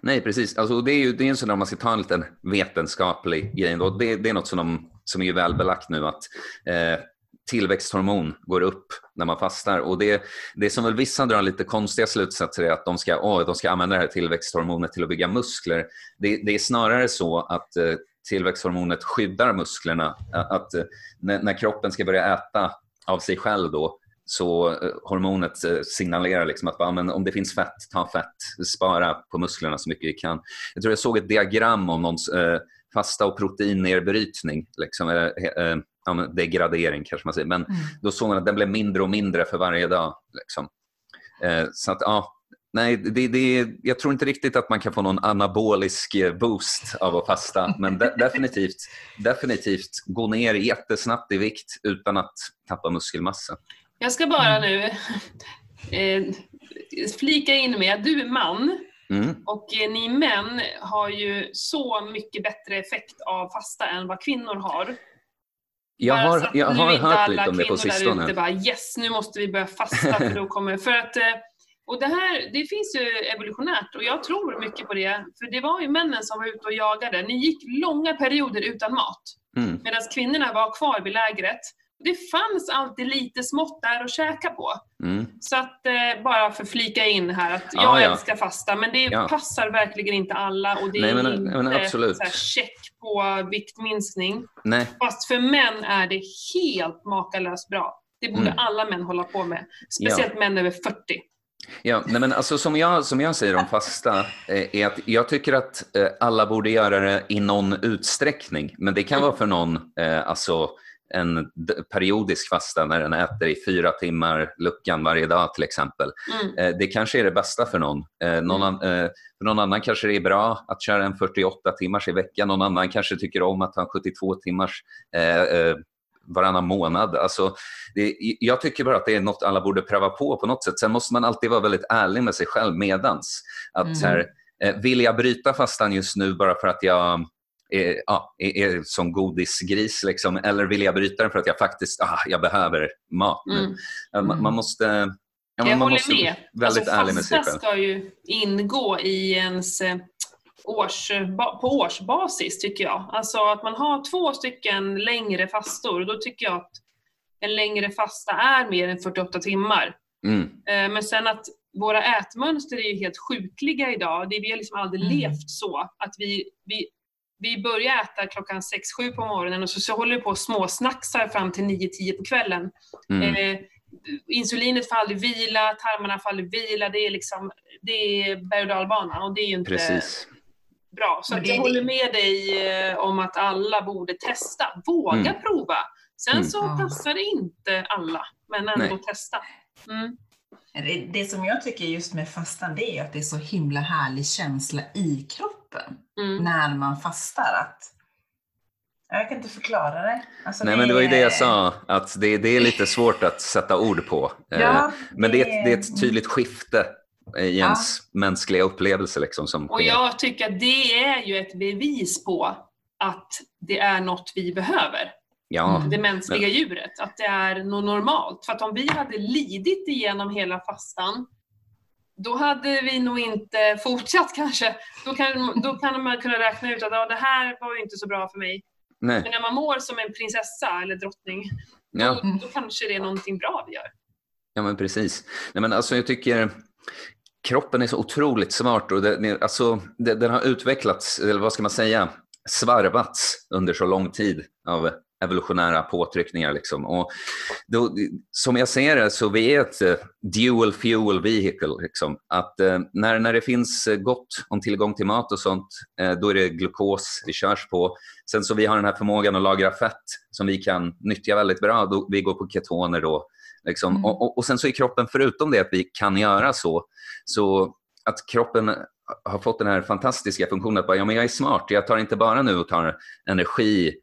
Nej, precis. Alltså, det är ju det är en sån där, man ska ta en liten vetenskaplig grej. Då. Det, det är något som, de, som är väl belagt nu att eh, tillväxthormon går upp när man fastar. Och det, det som väl vissa drar lite konstiga slutsatser är att de ska, oh, de ska använda det här tillväxthormonet till att bygga muskler. Det, det är snarare så att eh, tillväxthormonet skyddar musklerna. Att, eh, när, när, kroppen ska börja äta av sig själv då, så eh, hormonet eh, signalerar liksom att men om det finns fett, ta fett, spara på musklerna så mycket vi kan. Jag tror jag såg ett diagram om någons eh, fasta och proteinnedbrytning, liksom, eh, eh, eh, eh, ja, degradering kanske man säger, men mm. då såg man att den blev mindre och mindre för varje dag. Liksom. Eh, så att, ja, Nej, det, det, jag tror inte riktigt att man kan få någon anabolisk boost av att fasta, men de, definitivt, definitivt gå ner jättesnabbt i vikt utan att tappa muskelmassa. Jag ska bara nu eh, flika in med att du är man mm. och eh, ni män har ju så mycket bättre effekt av fasta än vad kvinnor har. Jag har, jag har hört lite om det på sistone. Ute bara yes, nu måste vi börja fasta för då kommer... För att, eh, och det här, det finns ju evolutionärt och jag tror mycket på det. För det var ju männen som var ute och jagade. Ni gick långa perioder utan mat. Mm. Medan kvinnorna var kvar vid lägret det fanns alltid lite smått där att käka på. Mm. Så att eh, bara för flika in här att jag ja. älskar fasta men det ja. passar verkligen inte alla och det Nej, men, är inte men absolut. så här, check på viktminskning. Nej. Fast för män är det helt makalöst bra. Det borde mm. alla män hålla på med. Speciellt ja. män över 40. Ja, nej men alltså som jag, som jag säger om fasta eh, är att jag tycker att eh, alla borde göra det i någon utsträckning. Men det kan vara för någon, eh, alltså en periodisk fasta när den äter i fyra timmar luckan varje dag till exempel. Mm. Eh, det kanske är det bästa för någon. Eh, någon, mm. eh, för någon annan kanske det är bra att köra en 48 timmars i veckan. Någon annan kanske tycker om att ha en 72 timmars varannan månad. Alltså, det, jag tycker bara att det är något alla borde pröva på på något sätt. Sen måste man alltid vara väldigt ärlig med sig själv medans. Att, mm. här, vill jag bryta fastan just nu bara för att jag är, ja, är, är som godisgris liksom, eller vill jag bryta den för att jag faktiskt ah, jag behöver mat nu. Mm. Man, man, måste ja, jag man måste med. väldigt alltså, ärlig med sig själv. ska ju ingå i ens eh, års, på årsbasis tycker jag. Alltså att man har två stycken längre fastor, då tycker jag att en längre fasta är mer än 48 timmar. Mm. Eh, men sen att våra ätmönster är ju helt sjukliga idag. vi har liksom aldrig mm. levt så. Att vi, vi vi börjar äta klockan 6-7 på morgonen och så, så håller vi på och småsnacksar fram till 9-10 på kvällen. Mm. Eh, insulinet får aldrig vila, tarmarna får aldrig vila. Det är liksom, det är berg och dalbana och det är ju inte Precis. bra. Så jag håller med dig eh, om att alla borde testa. Våga mm. prova. Sen mm. så passar det inte alla, men ändå Nej. testa. Mm. Det, som jag tycker just med fastan, det är att det är så himla härlig känsla i kroppen mm. när man fastar. Att, jag kan inte förklara det. Alltså Nej, det men det var ju det jag sa, att det, det är lite svårt att sätta ord på. Eh, ja, men det, är, det är ett tydligt skifte i ens ja. mänskliga upplevelse. Liksom, som och jag tycker att det är ju ett bevis på att det är något vi behöver ja, det mänskliga men... djuret, att det är något normalt. För att om vi hade lidit igenom hela fastan, då hade vi nog inte fortsatt kanske. Då kan, då kan man kunna räkna ut att ja, det här var ju inte så bra för mig. Nej. Men när man mår som en prinsessa eller drottning, ja. då, då kanske det är någonting bra vi gör. Ja, men precis. Nej, men alltså, jag tycker kroppen är så otroligt smart och det, alltså, det, den har utvecklats, eller vad ska man säga, svarvats under så lång tid av evolutionära påtryckningar. Liksom. Och då, som jag ser det så vi är ett uh, dual fuel vehicle. Liksom. Att, uh, när, när det finns gott om tillgång till mat och sånt, uh, då är det glukos vi körs på. Sen så vi har den här förmågan att lagra fett som vi kan nyttja väldigt bra. Då, vi går på ketoner då. Liksom. Mm. Och, och, och, sen så är kroppen, förutom det att vi kan göra så, så att kroppen har fått den här fantastiska funktionen att bara, ja, men jag är smart, jag tar inte bara nu och tar energi eh,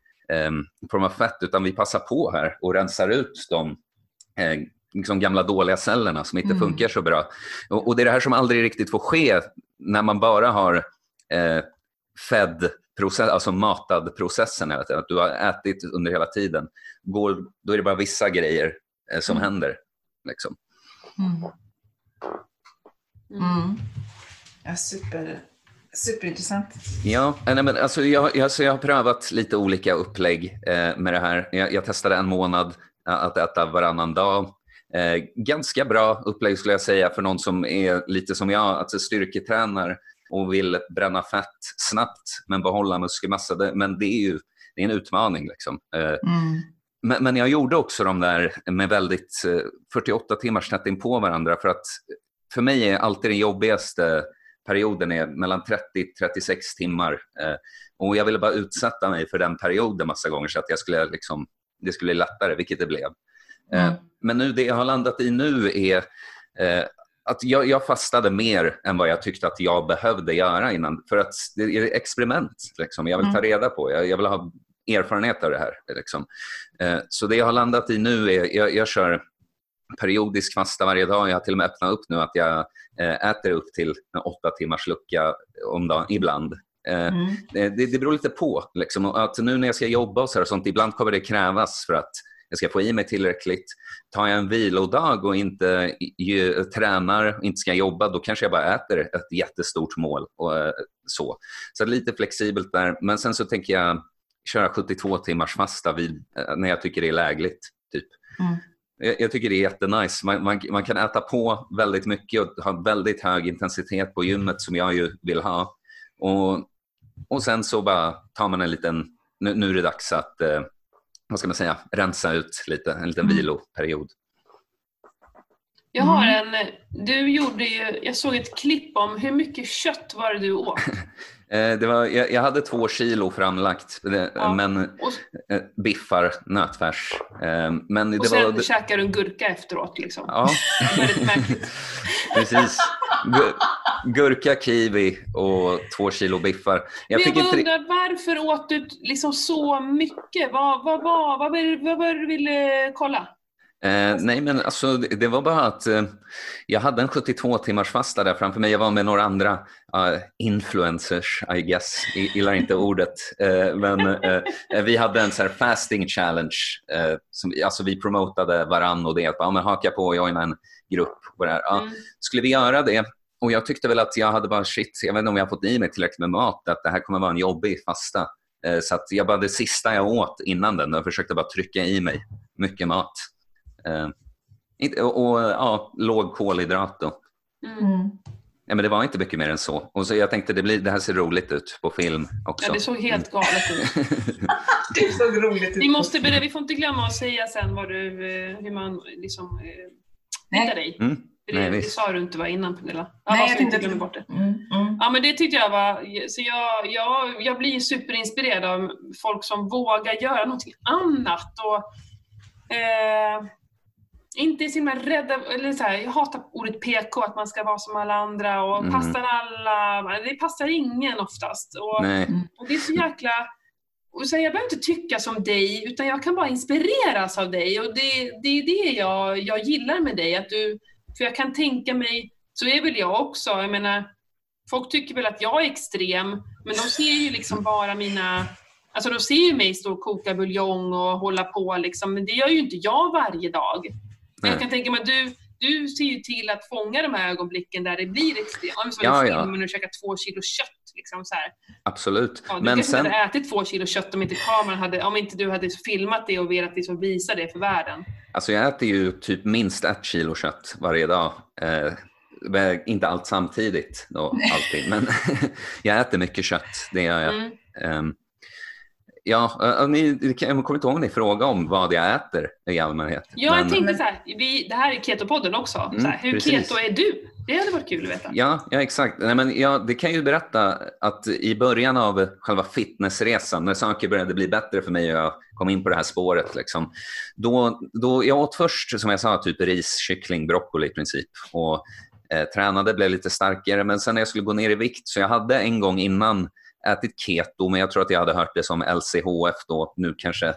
i form av fett, utan vi passar på här och rensar ut de eh, liksom gamla dåliga cellerna som inte mm. funkar så bra. Och, och, det är det här som aldrig riktigt får ske när man bara har eh, fed process, alltså matad processen, att du har ätit under hela tiden. Går, då är det bara vissa grejer eh, som mm. händer. Liksom. Mm. Mm. Ja, super, superintressant. Ja, nej, men alltså jag, jag, så jag har prövat lite olika upplägg eh, med det här. Jag, jag, testade en månad att äta varannan dag. Eh, ganska bra upplägg skulle jag säga för någon som är lite som jag, alltså styrketränar och vill bränna fett snabbt men behålla muskelmassa. Det, men det är ju det är en utmaning. Liksom. Eh, mm. men, men, jag gjorde också de där med väldigt 48 eh, timmars tätt in på varandra för att för mig är alltid den jobbigaste perioden är mellan 30-36 timmar. Eh, och jag ville bara utsätta mig för den perioden massa gånger så att jag skulle, liksom, det skulle bli lättare, vilket det blev. Eh, mm. Men nu, det jag har landat i nu är eh, att jag, jag, fastade mer än vad jag tyckte att jag behövde göra innan. För att det är experiment. Liksom. Jag vill ta mm. reda på, jag, jag vill ha erfarenhet av det här. Liksom. Så det jag har landat i nu är, jag, jag kör periodisk fasta varje dag. Jag har till och med öppnat upp nu att jag eh, äter upp till en åtta timmars lucka om dagen ibland. Eh, mm. Det, det beror lite på. Liksom. Att nu när jag ska jobba och, så och sånt, ibland kommer det krävas för att jag ska få i mig tillräckligt. Tar jag en vilodag och inte ju, tränar och inte ska jobba, då kanske jag bara äter ett jättestort mål. Och, så så lite flexibelt där. Men sen så tänker jag köra 72 timmars fasta vid, när jag tycker det är lägligt. Typ. Mm. Jag, tycker det är jättenice. Man, man, man, kan äta på väldigt mycket och ha väldigt hög intensitet på gymmet som jag ju vill ha. Och, och sen så bara tar man en liten, nu, nu är det dags att, eh, vad ska man säga, rensa ut lite, en liten mm. viloperiod. Jag har en, du gjorde ju, jag såg ett klipp om hur mycket kött var det du åt? Eh, det var, jag, jag, hade två kilo framlagt, ja. men och, eh, biffar, nötfärs. Eh, men och det sen var, käkar du en gurka efteråt liksom. Ja. Väldigt märkligt. Precis. Gurka, kiwi och två kilo biffar. Jag, men jag undrar, varför åt du liksom så mycket? Vad, vad, vad, vad, vad var det du ville kolla? Eh, nej, men alltså, det var bara att eh, jag hade en 72 timmars fasta där framför mig. Jag var med några andra uh, influencers, I guess. Jag gillar inte ordet. Eh, men eh, vi hade en så fasting challenge. Eh, som, alltså, vi promotade varann och det. Att ja, men haka på joina en grupp. Och det. Ja, mm. Skulle vi göra det? Och jag tyckte väl att jag hade bara shit, jag vet inte om jag har fått i mig tillräckligt med mat. Att det här kommer vara en jobbig fasta. Eh, så att jag bara, det sista jag åt innan den, jag försökte bara trycka i mig mycket mat. Eh, och, och ja, låg kolhydrat då. Mm. Ja, men det var inte mycket mer än så. Och så jag tänkte det, blir, det här ser roligt ut på film också. Ja, det såg helt galet ut. det såg roligt ut. Vi, måste, vi får inte glömma att säga sen vad du, eh, hur man liksom, eh, hittar dig. Mm. Det, Nej, det sa du inte var innan Pernilla. Ja, Nej, jag inte glömmer bort det. Mm, mm. Ja, men det tyckte jag var... Så jag, jag, jag blir superinspirerad av folk som vågar göra någonting annat. Och, eh, inte är så himla rädda, eller så här, jag hatar ordet PK, att man ska vara som alla andra och mm. passar alla, det passar ingen oftast. Och, och det är så jäkla, och så här, jag behöver inte tycka som dig, utan jag kan bara inspireras av dig och det, det är det jag, jag gillar med dig, att du, för jag kan tänka mig, så är väl jag också, jag menar, folk tycker väl att jag är extrem, men de ser ju liksom bara mina Alltså de ser ju mig stå och koka buljong och hålla på liksom, men det gör ju inte jag varje dag. Men jag kan tänka mig att du, du ser ju till att fånga de här ögonblicken där det blir extremt. Som ja, ja. filmen och käka två kilo kött. Liksom, så här. Absolut. Ja, du men kanske sen... hade ätit två kilo kött om inte kameran hade, om inte du hade filmat det och velat liksom visa det för världen. Alltså jag äter ju typ minst ett kilo kött varje dag. Eh, inte allt samtidigt då, alltid, men jag äter mycket kött, det gör jag. Mm. Um, Ja, ni, jag kommer inte ihåg om ni frågade om vad jag äter i allmänhet. Ja, jag tänkte så här, vi, det här är Ketopodden också. Mm, här, hur precis. keto är du? Det hade varit kul att veta. Ja, ja exakt. Nej, men ja, det kan ju berätta att i början av själva fitnessresan, när saker började bli bättre för mig och jag kom in på det här spåret, liksom, då, då, jag åt först, som jag sa, typ ris, kyckling, broccoli i princip. Och eh, tränade, blev lite starkare, men sen när jag skulle gå ner i vikt, så jag hade en gång innan ätit keto, men jag tror att jag hade hört det som LCHF då. Nu kanske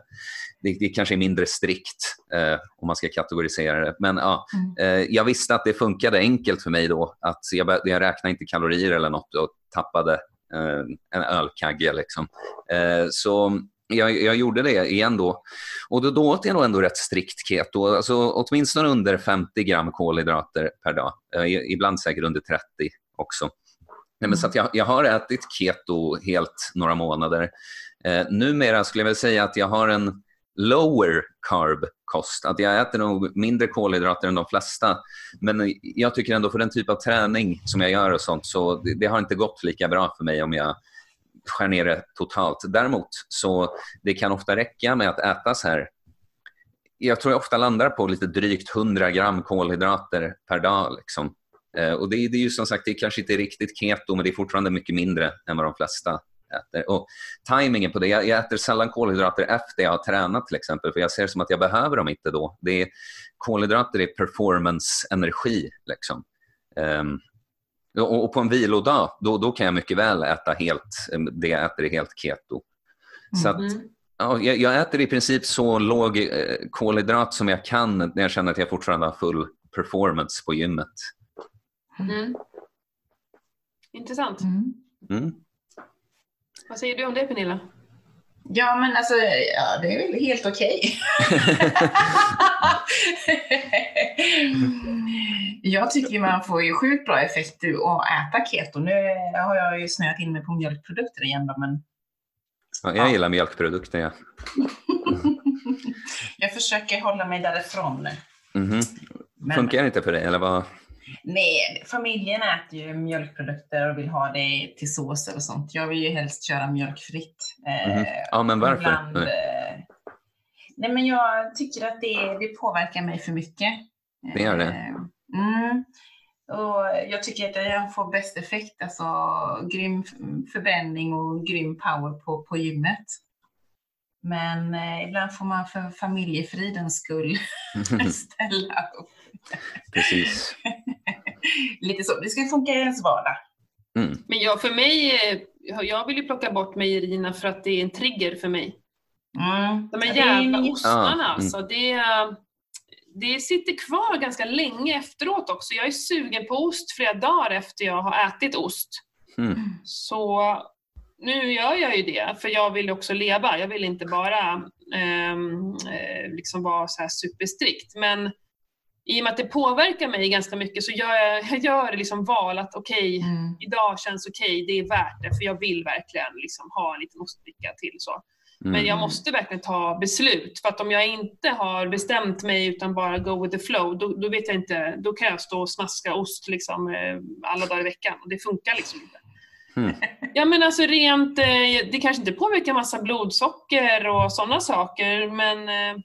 det, det kanske är mindre strikt eh, om man ska kategorisera det. Men ja, mm. eh, jag visste att det funkade enkelt för mig då. Att jag, jag räknade inte kalorier eller något och tappade eh, en ölkagge. Liksom. Eh, så jag, jag, gjorde det igen då. Och då, då åt jag nog ändå rätt strikt keto. Alltså, åtminstone under 50 gram kolhydrater per dag. Eh, ibland säkert under 30 också. Nej, men så jag, jag har ätit keto helt några månader. Eh, numera skulle jag väl säga att jag har en lower carb-kost. Att jag äter nog mindre kolhydrater än de flesta. Men jag tycker ändå för den typ av träning som jag gör och sånt så det, det har inte gått lika bra för mig om jag skär ner det totalt. Däremot så det kan ofta räcka med att äta så här jag tror jag ofta landar på lite drygt 100 gram kolhydrater per dag. Liksom. Eh, och det, det, är ju som sagt, det kanske inte är riktigt keto, men det är fortfarande mycket mindre än vad de flesta äter. Och tajmingen på det, jag, jag, äter sällan kolhydrater efter jag har tränat till exempel, för jag ser som att jag behöver dem inte då. Det är, kolhydrater är performance-energi. Liksom. Um, och, på en vilodag, då, då kan jag mycket väl äta helt, det jag äter är helt keto. Så att, mm. ja, jag, jag, äter i princip så låg eh, kolhydrat som jag kan när jag känner att jag fortfarande har full performance på gymmet. Mm. Intressant. Mm. mm. Vad säger du om det Pernilla? Ja, men alltså, ja, det är väl helt okej. jag tycker man får ju sjukt bra effekt att äta keto. Nu har jag ju snöat in mig på mjölkprodukter igen då, men... Ja, jag gillar mjölkprodukter, ja. jag försöker hålla mig därifrån. Mm -hmm. Funkar det inte för dig, eller vad? Nej, familjen äter ju mjölkprodukter och vill ha det till såser och sånt. Jag vill ju helst köra mjölkfritt. Mm. Ja, men varför? Ibland, nej. Eh, nej. men jag tycker att det, det påverkar mig för mycket. Det gör det? Eh, mm. Och jag tycker att jag får bäst effekt, alltså grym förbränning och grym power på, på gymmet. Men eh, ibland får man för familjefridens skull ställa upp. Precis. Lite så. Det ska funka i ens vardag. Mm. Men jag, för mig, jag vill ju plocka bort mejerierna för att det är en trigger för mig. Mm. De här jävla är... ostarna ah, alltså. Det, det sitter kvar ganska länge efteråt också. Jag är sugen på ost flera dagar efter jag har ätit ost. Mm. Så nu gör jag ju det, för jag vill också leva. Jag vill inte bara ehm, eh, liksom vara så här superstrikt. Men i och med att det påverkar mig ganska mycket så gör jag, jag gör liksom val att okej, okay, mm. idag känns okej, okay, det är värt det för jag vill verkligen liksom ha en liten ostbricka till. Så. Mm. Men jag måste verkligen ta beslut för att om jag inte har bestämt mig utan bara go with the flow, då, då vet jag inte, då kan jag stå och smaska ost liksom, eh, alla dagar i veckan och det funkar liksom inte. Mm. Ja men alltså rent, eh, det kanske inte påverkar massa blodsocker och sådana saker men Eh,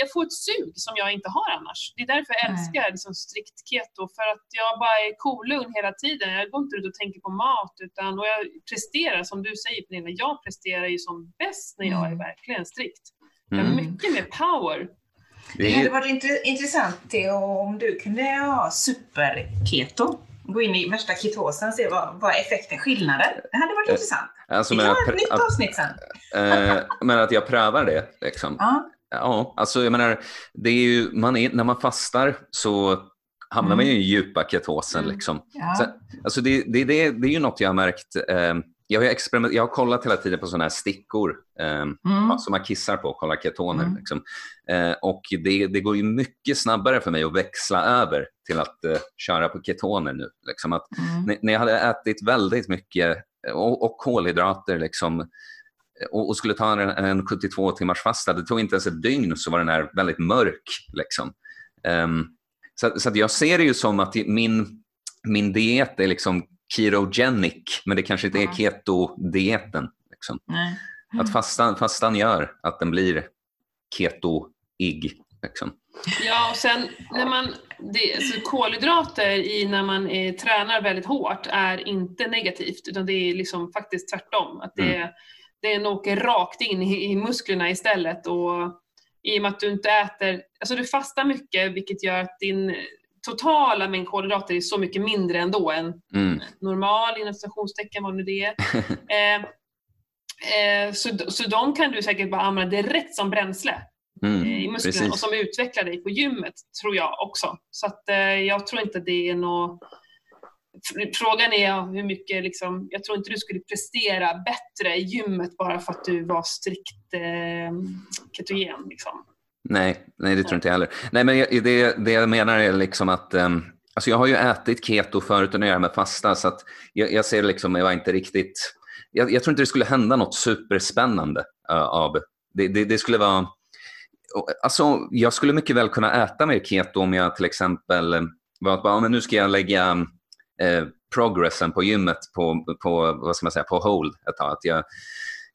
jag får ett sug som jag inte har annars. Det är därför jag älskar liksom strikt keto, för att jag bara är kolugn hela tiden. Jag går inte ut och tänker på mat, utan, och jag presterar, som du säger Pernilla, jag presterar ju som bäst när jag är mm. verkligen strikt. Jag har mm. mycket mer power. Det hade varit intressant om du kunde ha super-keto gå in i värsta ketosen och se vad, vad effekten, skillnaden. Det hade varit äh, intressant. Alltså, Vi tar ett nytt avsnitt sen. Äh, men att jag prövar det. Liksom. Ja. Ja, alltså jag menar, det är ju, man är, när man fastar så hamnar mm. man ju i djupa ketosen. Mm. Liksom. Ja. Så, alltså det, det, det, det är ju något jag har märkt. Eh, jag, har experiment, jag har kollat hela tiden på sådana här stickor eh, mm. som man kissar på och kollar ketoner. Mm. Liksom. Eh, och det, det går ju mycket snabbare för mig att växla över till att eh, köra på ketoner nu. Liksom. Att, mm. När jag hade ätit väldigt mycket och, och kolhydrater liksom, och, och, skulle ta en, en 72 timmars fasta, det tog inte ens ett dygn så var den här väldigt mörk. Liksom. Um, så, så jag ser det ju som att min, min diet är liksom ketogenic, men det kanske inte är keto-dieten. Liksom. Att fastan, fastan gör att den blir keto-ig. Liksom. Ja, och sen när man, det, alltså kolhydrater i när man är, tränar väldigt hårt är inte negativt, utan det är liksom faktiskt tvärtom. Att det, mm. Den åker rakt in i, musklerna istället och i och med att du inte äter, alltså du fastar mycket vilket gör att din totala mängd kolhydrater är så mycket mindre ändå än mm. normal, inom stationstecken, vad nu det är. eh, eh, så, så de kan du säkert bara använda direkt som bränsle mm, eh, i musklerna precis. och som utvecklar dig på gymmet, tror jag också. Så att eh, jag tror inte det är något Frågan är hur mycket, liksom, jag tror inte du skulle prestera bättre i gymmet bara för att du var strikt eh, ketogen. Liksom. Nej, nej, det tror inte jag heller. Nej, men det, det jag menar är liksom att um, alltså jag har ju ätit keto förut och när jag med fasta så att jag, jag ser liksom, jag var inte riktigt, jag, jag, tror inte det skulle hända något superspännande uh, av det, det, det skulle vara, alltså jag skulle mycket väl kunna äta mer keto om jag till exempel eh, var att bara, men nu ska jag lägga ehm, eh, progressen på gymmet på, på, vad ska man säga, på hold ett tag. Att jag,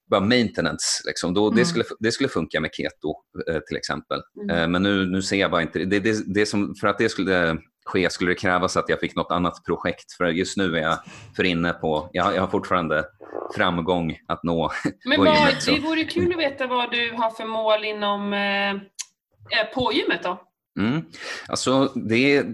bara maintenance, liksom. Då, mm. det, skulle, det skulle funka med keto eh, till exempel. Mm. Eh, men nu, nu ser jag bara inte det, det, det som, För att det skulle ske skulle det krävas att jag fick något annat projekt. För just nu är jag för inne på, jag, jag har fortfarande framgång att nå. Men vad, gymmet, det vore kul att veta vad du har för mål inom eh, eh på gymmet då? Mm. Alltså, det,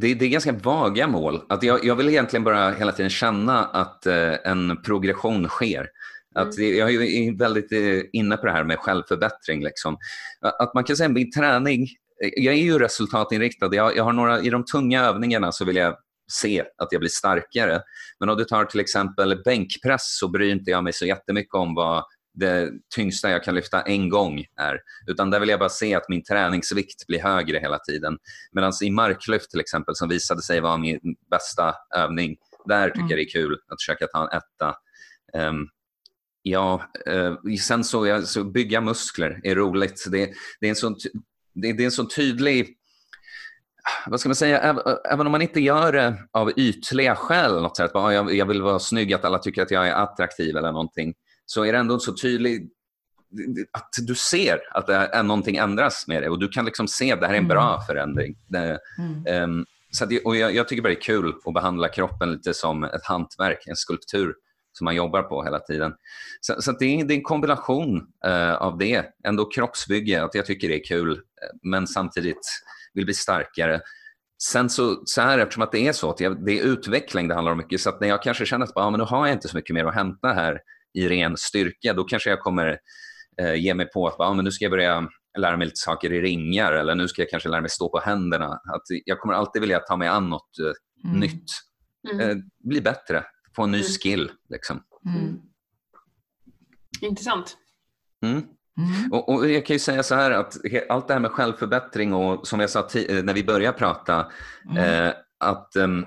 det, det, är ganska vaga mål. Att jag, jag vill egentligen bara hela tiden känna att eh, en progression sker. Att mm. Jag är väldigt eh, inne på det här med självförbättring. Liksom. Att man kan säga min träning, eh, jag är ju resultatinriktad. Jag, jag har några, I de tunga övningarna så vill jag se att jag blir starkare. Men om du tar till exempel bänkpress så bryr inte jag mig så jättemycket om vad det tyngsta jag kan lyfta en gång är. Utan där vill jag bara se att min träningsvikt blir högre hela tiden. Medan i marklyft till exempel, som visade sig vara min bästa övning, där tycker mm. jag det är kul att försöka ta en etta. Um, ja, uh, sen så, ja, så bygga muskler är roligt. Det, det, är en sån, det, det är en sån tydlig vad ska man säga, även om man inte gör det av ytliga skäl, något sätt, bara, jag, jag vill vara snygg, att alla tycker att jag är attraktiv eller någonting, så är det ändå så tydligt att du ser att det är någonting ändras med det och du kan liksom se att det här är en bra mm. förändring. Det, mm. um, så det, och jag, jag, tycker bara det är kul att behandla kroppen lite som ett hantverk, en skulptur som man jobbar på hela tiden. Så, så det, är, det, är, en kombination uh, av det, ändå kroppsbygge, att jag tycker det är kul, men samtidigt vill bli starkare. Sen så, så här, eftersom att det är så, att jag, det är utveckling det handlar om mycket, så att när jag kanske känner att ah, men nu har jag inte så mycket mer att hämta här i ren styrka, då kanske jag kommer eh, ge mig på att ah, men nu ska jag börja lära mig lite saker i ringar eller nu ska jag kanske lära mig stå på händerna. Att jag kommer alltid vilja ta mig an något eh, mm. nytt. Mm. Eh, bli bättre, få en ny mm. skill. Liksom. Mm. Intressant. Mm. Mm. Och, och, Jag kan ju säga så här att allt det här med självförbättring och som jag sa när vi började prata, mm. eh, att um,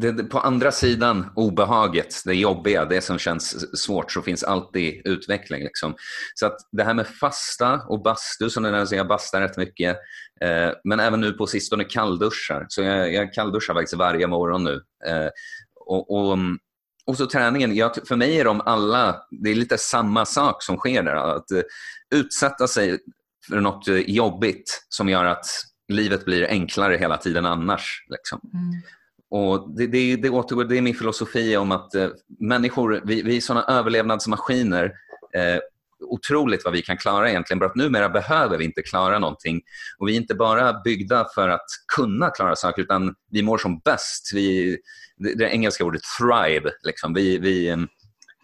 det, på andra sidan obehaget, det jobbiga, det som känns svårt, så finns alltid utveckling. Liksom. Så att det här med fasta och bastu, som den jag bastar rätt mycket, eh, men även nu på sistone kallduschar. Så jag, jag kallduschar faktiskt varje morgon nu. Eh, och, och, mm, och, så träningen, jag, för mig är de alla, det är lite samma sak som sker där. Att eh, utsätta sig för något eh, jobbigt som gör att livet blir enklare hela tiden annars. Liksom. Mm. Och det, det, det, återgår, det är min filosofi om att eh, människor, vi, vi är sådana överlevnadsmaskiner. Eh, otroligt vad vi kan klara egentligen. Bara att numera behöver vi inte klara någonting. Och vi är inte bara byggda för att kunna klara saker, utan vi mår som bäst. Vi, det, det engelska ordet thrive. Liksom. Vi, vi, eh,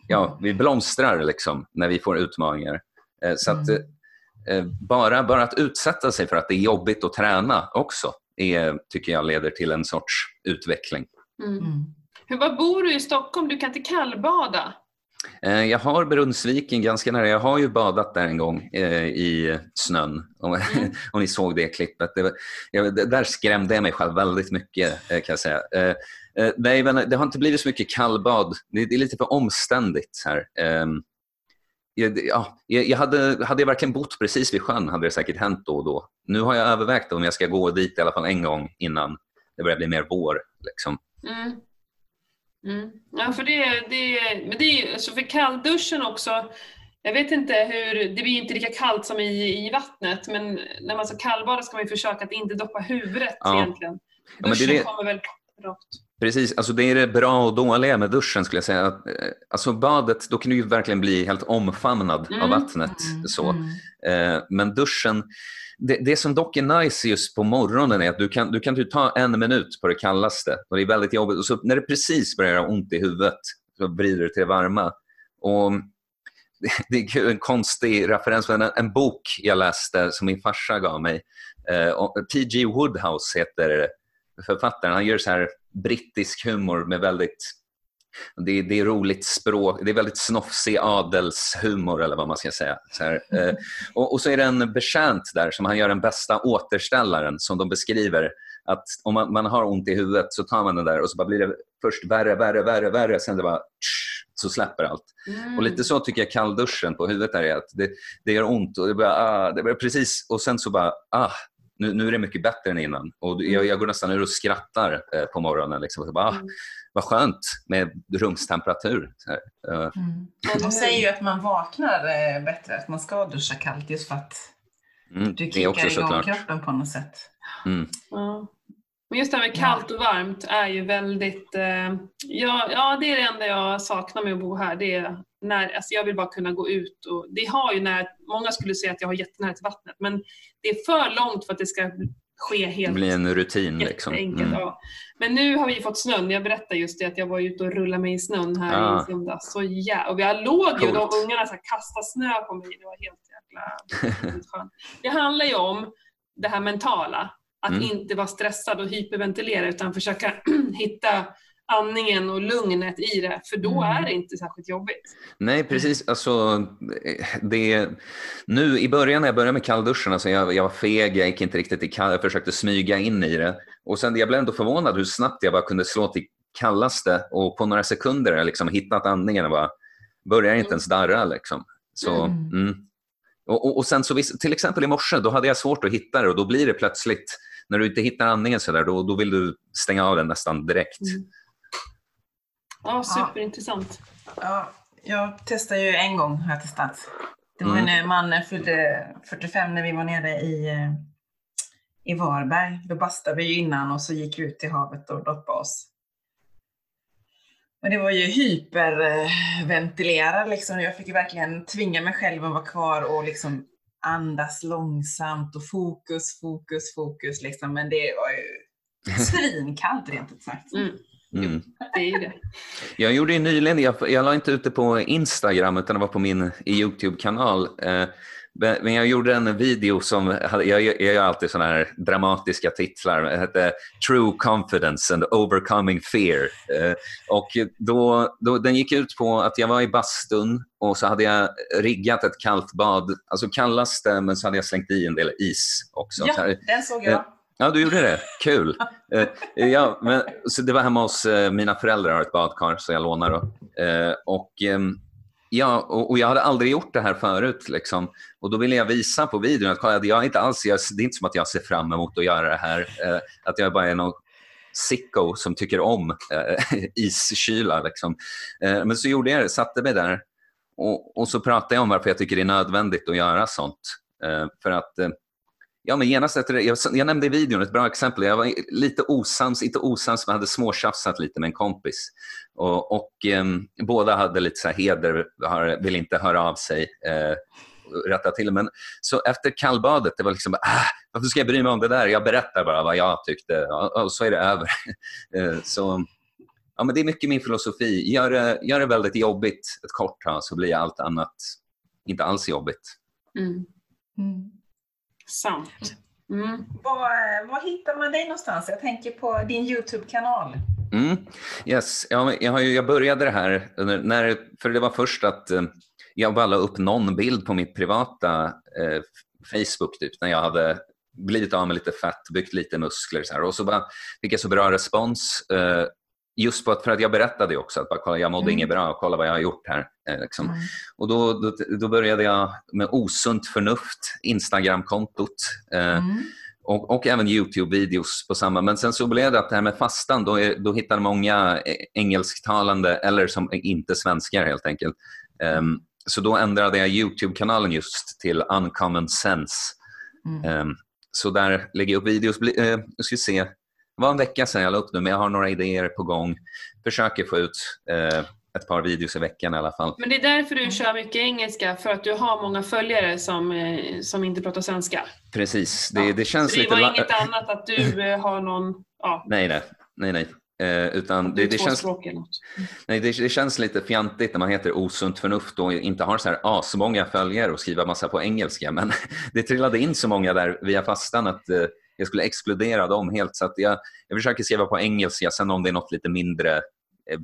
ja, vi blomstrar liksom, när vi får utmaningar. Eh, så att, mm. eh, bara, bara att utsätta sig för att det är jobbigt att träna också är, tycker jag leder till en sorts utveckling. Mm. mm. Hur, var bor du i Stockholm? Du kan inte kallbada? Eh, jag har Brunnsviken ganska nära. Jag har ju badat där en gång eh, i snön. Om, mm. om ni såg det klippet. Det, jag, där skrämde jag mig själv väldigt mycket eh, kan jag säga. Eh, eh nej, det har inte blivit så mycket kallbad. Det, det är lite för omständigt här. Ehm, ja, jag hade, hade jag verkligen bott precis vid sjön hade det säkert hänt då och då. Nu har jag övervägt om jag ska gå dit i alla fall en gång innan det börjar bli mer vår. Liksom. Mm. Mm. Ja, för det, det, men det är alltså för kallduschen också, jag vet inte hur, det blir inte lika kallt som i, i vattnet, men när man ska kallbada ska man försöka att inte doppa huvudet Ja. egentligen. Duschen är det- kommer väl rakt. Precis, alltså det är det bra och dåliga med duschen skulle jag säga. Eh, Alltså badet, då kan du ju verkligen bli helt omfamnad av Mm. vattnet. Så. Mm. Eh, Men duschen, det, det som dock är nice just på morgonen är att du kan, du kan typ ta en minut på det kallaste och det är väldigt jobbigt. Och så när det precis börjar göra ont i huvudet så vrider du till det varma. Och det, är en konstig referens, men en, en bok jag läste som min farsa gav mig. Eh, P.G. Woodhouse heter författaren. Han gör så här brittisk humor med väldigt det är, det är roligt språk, det är väldigt snofsig adelshumor eller vad man ska säga. Så här, eh, och, och så är det en betjänt där som han gör den bästa återställaren som de beskriver. Att om man, man har ont i huvudet så tar man den där och så bara blir det först värre, värre, värre, värre. Sen det bara tsch, så släpper allt. Mm. Och lite så tycker jag kallduschen på huvudet är att det, det gör ont och det bara, ah, det börjar precis och sen så bara ah, nu, nu är det mycket bättre än innan. Och jag, jag går nästan ur och skrattar eh, på morgonen. Liksom. Och så bara, ah, Mm. vad skönt med rumstemperatur. Så här. Eh, Mm. De säger ju att man vaknar eh, bättre, att man ska duscha kallt just för att mm, du kickar igång såklart. kroppen på något sätt. Mm. Ja. Men just det här med kallt och varmt är ju väldigt... Eh, ja, ja, det är det enda jag saknar med att bo här. Det är när, alltså jag vill bara kunna gå ut. Och, det har ju när, många skulle säga att jag har jättenära till vattnet, men det är för långt för att det ska ske Det helt blir en rutin. Liksom. Mm. Ja. Men nu har vi fått snön. Jag berättade just det att jag var ute och rullade mig i snön här Ah. i söndags. Så ja, och vi låg ju och de ungarna så här, kastade snö på mig. Det var helt jäkla skönt. Det handlar ju om det här mentala. Att Mm. inte vara stressad och hyperventilera utan försöka hitta andningen och lugnet i det. För då Mm. är det inte särskilt jobbigt. Nej, precis. Alltså, eh, det, nu I början när jag började med kallduschen, alltså jag, jag var feg, jag gick inte riktigt i kall, jag försökte smyga in i det. Och sen, jag blev ändå förvånad hur snabbt jag bara kunde slå till kallaste och på några sekunder har jag liksom hittat andningen och bara börjar inte ens darra. Liksom. Så, Mm. mm. Och, och, och sen så till exempel i morse, då hade jag svårt att hitta det och då blir det plötsligt, när du inte hittar andningen så där, då, då vill du stänga av den nästan direkt. Mm. Ja, superintressant. Ja, jag testade ju en gång, har jag testat. Det var Mm. när man fyllde 45 när vi var nere i, eh, i Varberg. Då bastade vi ju innan och så gick vi ut till havet och doppade oss. Och det var ju hyperventilerad liksom. Jag fick ju verkligen tvinga mig själv att vara kvar och liksom andas långsamt och fokus, fokus, fokus liksom. Men det var ju svinkallt rent ut sagt. Mm, Mm. det är ju det. Jag gjorde ju nyligen, jag, jag la inte ut det på Instagram utan det var på min Youtube-kanal. Eh, men jag gjorde en video som, jag, jag gör alltid sådana här dramatiska titlar. Det hette True Confidence and Overcoming Fear. Eh, och då, då, den gick ut på att jag var i bastun och så hade jag riggat ett kallt bad. Alltså kallaste, men så hade jag slängt i en del is också. Så Ja, här, den såg jag. Ja, du gjorde det. Kul. Eh, ja, men, så det var hemma hos eh, mina föräldrar har ett badkar, så jag lånar. Eh, och, ehm, ja, och, och jag hade aldrig gjort det här förut. Liksom. Och Då ville jag visa på videon att kolla, jag inte alls, jag, det är inte som att jag ser fram emot att göra det här. Eh, att jag bara är någon sicko som tycker om eh, iskyla. Liksom. Eh, men så gjorde jag det, satte mig där och, och så pratade jag om varför jag tycker det är nödvändigt att göra sånt. Eh, för att eh, Ja, men genast efter det, jag, jag nämnde i videon ett bra exempel. Jag var lite osams, inte osams, men hade småtjafsat lite med en kompis. Och, och ehm, båda hade lite så här heder, har, vill inte höra av sig, eh, rätta till. Men så efter kallbadet, det var liksom, ah, varför ska jag bry mig om det där? Jag berättar bara vad jag tyckte och, och så är det över. eh, så, ja, men det är mycket min filosofi. Gör det, gör det väldigt jobbigt ett kort tag så blir allt annat inte alls jobbigt. Mm. Mm. Sant. Mm. Var, var hittar man dig någonstans? Jag tänker på din Youtube-kanal. Mm. Yes. Ja, men jag, har ju, jag började det här, när, för det var först att eh, jag bara la upp någon bild på mitt privata eh, Facebook typ, när jag hade blivit av med lite fett, byggt lite muskler så här. och så bara fick jag så bra respons. Eh, just på att, för att jag berättade också att bara, kolla, jag mådde Mm. inget bra, kolla vad jag har gjort här. Eh, liksom. Mm. Och då, då, då började jag med osunt förnuft, Instagramkontot. Eh, Mm. och, och även Youtube-videos på samma. Men sen så blev det att det här med fastan, då, är, då hittade många eh, engelsktalande, eller som inte svenskar helt enkelt. Um, så då ändrade jag Youtube-kanalen just till Uncommon Sense. Um, så där lägger jag upp videos. Uh, jag ska se. Det var en vecka sedan jag la upp nu, men jag har några idéer på gång. Försöker få ut uh, ett par videos i veckan i alla fall. Men det är därför du kör mycket engelska, för att du har många följare som, eh, som inte pratar svenska? Precis. Det, ja. det känns Så det lite... var inget annat att du eh, har någon... Ja. Nej, nej. nej, nej. Eh, utan det, det, känns, nej, det, det, känns lite fjantigt när man heter Osunt förnuft och inte har så här asmånga följare och skriva massa på engelska. Men det trillade in så många där via fastan att eh, jag skulle exkludera dem helt. Så att jag, jag försöker skriva på engelska. Sen om det är något lite mindre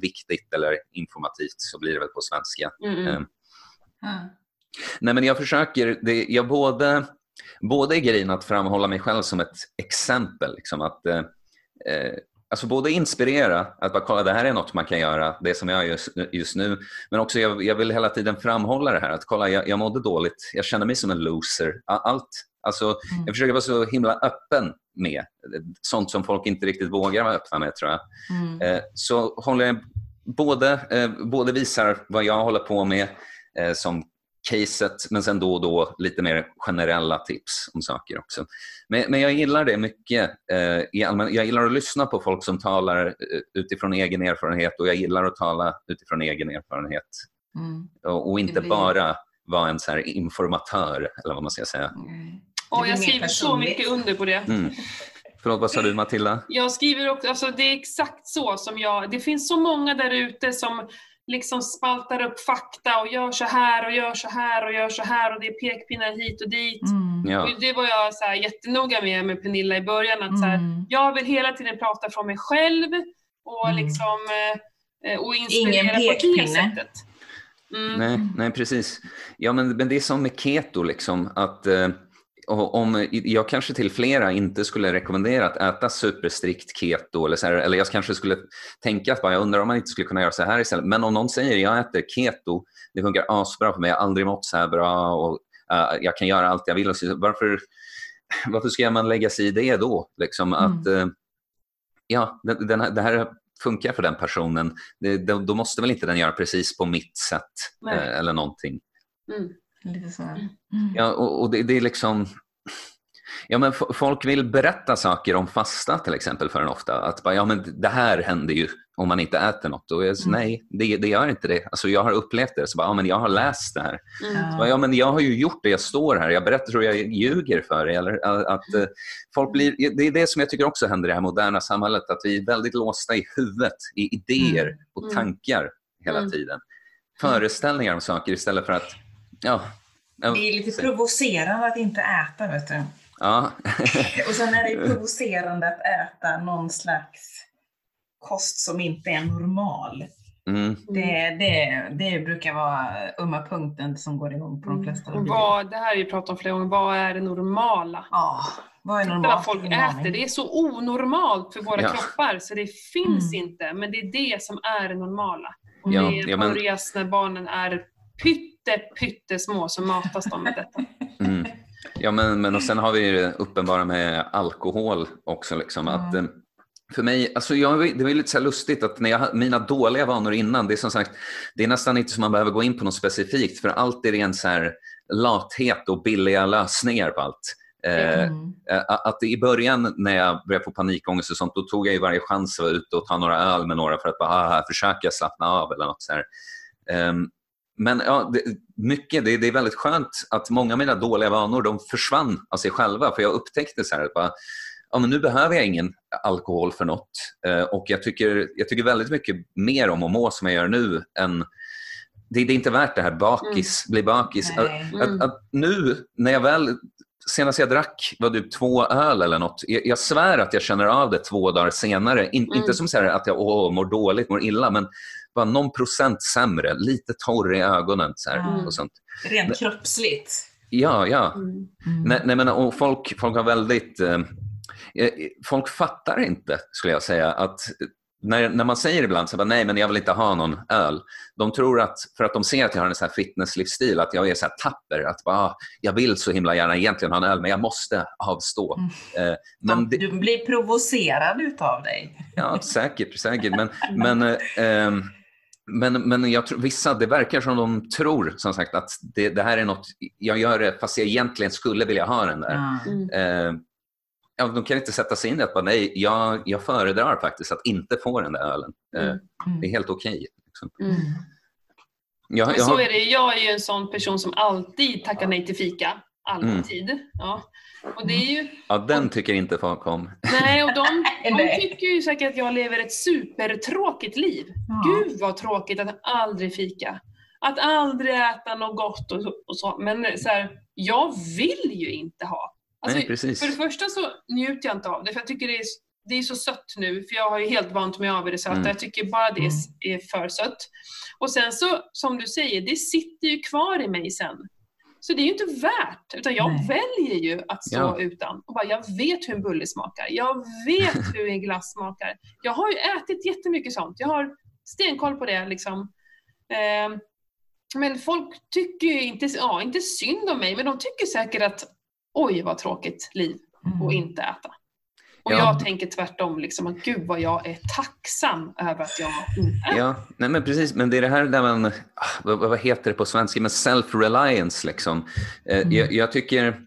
viktigt eller informativt så blir det väl på svenska. Mm. Mm. Nej, men jag försöker, det, jag både, både är grejen att framhålla mig själv som ett exempel. Liksom att, eh, eh, alltså både inspirera, att bara kolla det här är något man kan göra, det som jag gör just, just nu. Men också jag, jag, vill hela tiden framhålla det här att kolla jag, jag mådde dåligt, jag känner mig som en loser. Allt, alltså, mm. Jag försöker vara så himla öppen med. Sånt som folk inte riktigt vågar vara öppna med tror jag. Mm. Eh, så håller jag både, eh, både visar vad jag håller på med eh, som caset men sen då och då lite mer generella tips om saker också. Men, men jag gillar det mycket. Allmän, jag gillar att lyssna på folk som talar utifrån egen erfarenhet och jag gillar att tala utifrån egen erfarenhet. Mm. Och, och, inte blir... bara vara en så informatör eller vad man ska säga. Mm. Och jag skriver så mycket under på det. Mm. Förlåt, vad sa du Matilda? Jag skriver också, alltså det är exakt så som jag, det finns så många där ute som liksom spaltar upp fakta och gör så här och gör så här och gör så här och det är pekpinnar hit och dit. Mm. Ja. Och det var jag så här jättenoga med med Pernilla i början att mm. så här, mm. jag vill hela tiden prata från mig själv och mm. liksom eh, och inspirera på det sättet. Mm. Nej, nej, precis. Ja, men, men det är som med keto, liksom, att eh, om jag kanske till flera inte skulle rekommendera att äta superstrikt keto eller, så här, eller jag kanske skulle tänka att jag undrar om man inte skulle kunna göra så här istället. Men om någon säger jag äter keto, det funkar asbra för mig, jag har aldrig mått så här bra och uh, jag kan göra allt jag vill. Så, varför, varför ska man lägga sig i det då? Liksom mm. att, uh, ja, den, den, det här funkar för den personen. Det, då måste väl inte den göra precis på mitt sätt uh, eller någonting. Mm. Lite så. Mm. Ja, och, och det, det, är liksom... Ja, men folk vill berätta saker om fasta till exempel för en ofta. Att bara, ja, men det här händer ju om man inte äter något. Och jag, mm. Nej, det, det, gör inte det. Alltså, jag har upplevt det. Så bara, ja, men jag har läst det här. Mm. Så bara, ja, men jag har ju gjort det. Jag står här. Jag berättar hur jag ljuger för er. Eller att, mm. folk blir, det är det som jag tycker också händer i det här moderna samhället. Att vi är väldigt låsta i huvudet, i idéer mm. och mm. tankar hela mm. tiden. Föreställningar om saker istället för att Ja. Det är lite provocerande att inte äta, vet du. Ja. och sen är det provocerande att äta någon slags kost som inte är normal. Mm. Det, det, det brukar vara umma punkten som går igång på de mm. flesta. Mm. vad, det här har vi pratat om flera gånger, vad är det normala? Ja, vad är normalt? Vad folk äter, det är så onormalt för våra ja. kroppar så det finns mm. inte, men det är det som är det normala. Och ja, det ja, men... när barnen är pytt pyttesmå så matas de med detta. Mm. Ja, men, men och sen har vi det uppenbara med alkohol också. Liksom, mm. att, eh, för mig, alltså jag, det var lite så lustigt att när jag, mina dåliga vanor innan, det är som sagt, det är nästan inte som man behöver gå in på något specifikt för allt är ren så här lathet och billiga lösningar på allt. Eh, mm. Eh, att i början när jag började få panikångest och sånt, då tog jag ju varje chans att vara ute och ta några öl med några för att bara ah, försöka slappna av eller något så här. Men ja, det, mycket, det, det, är väldigt skönt att många av mina dåliga vanor de försvann av sig själva. För jag upptäckte så här, bara, ja, men nu behöver jag ingen alkohol för något. Eh, och jag tycker, jag tycker väldigt mycket mer om att må som jag gör nu än det, det är inte värt det här bakis, mm. bli bakis. Att, att, att, nu när jag väl Senast jag drack var typ två öl eller något. Jag, jag svär att jag känner av det två dagar senare. In, mm. Inte som så att jag åh, mår dåligt, mår illa, men bara någon procent sämre, lite torr i ögonen. Så här, mm. och sånt. Rent kroppsligt. Ja, ja. Mm. Nej, nej, men, och folk, folk har väldigt... Eh, eh, folk fattar inte, skulle jag säga, att när, när man säger ibland så bara, nej men jag vill inte ha någon öl. De tror att, för att de ser att jag har en så här fitnesslivsstil, att jag är så här tapper. Att bara, ah, jag vill så himla gärna egentligen ha en öl, men jag måste avstå. Mm. Eh, men du blir provocerad utav dig. Ja, säkert. säkert. Men, men, eh, ehm, men, men jag tror, vissa, det verkar som de tror som sagt att det, det här är något, jag gör det fast jag egentligen skulle vilja ha den där. Mm. Eh, ja, de kan inte sätta sig in i att bara, nej, jag, jag föredrar faktiskt att inte få den där ölen. Eh, Mm. Det är helt okej. liksom. Mm. Jag, Men jag så är det. Jag är ju en sån person som alltid tackar nej till fika. Alltid. Ja. Och det är ju, ja, den tycker inte folk om. nej, och de, de tycker ju säkert att jag lever ett supertråkigt liv. Ja. Gud vad tråkigt att aldrig fika. Att aldrig äta något gott och så. Och så. Men så här, jag vill ju inte ha. Alltså, nej, precis. för det första så njuter jag inte av det, för jag tycker det är, det är så sött nu, för jag har ju helt vant mig av vid det söta. Mm. Jag tycker bara det Mm. är för sött. Och sen så, som du säger, det sitter ju kvar i mig sen. Så det är ju inte värt, utan jag Nej. väljer ju att stå Ja. utan. Och bara, jag vet hur en bulle smakar, jag vet hur en glass smakar. Jag har ju ätit jättemycket sånt, jag har stenkoll på det liksom. Eh, men folk tycker ju inte, ja, inte synd om mig, men de tycker säkert att oj vad tråkigt liv Mm. och inte äta. Och Ja. jag tänker tvärtom, liksom, att gud vad jag är tacksam över att jag äter. Ja, nej men precis. Men det är det här där man, ah, vad, heter det på svenska, men self-reliance liksom. Eh, Mm. jag, jag tycker,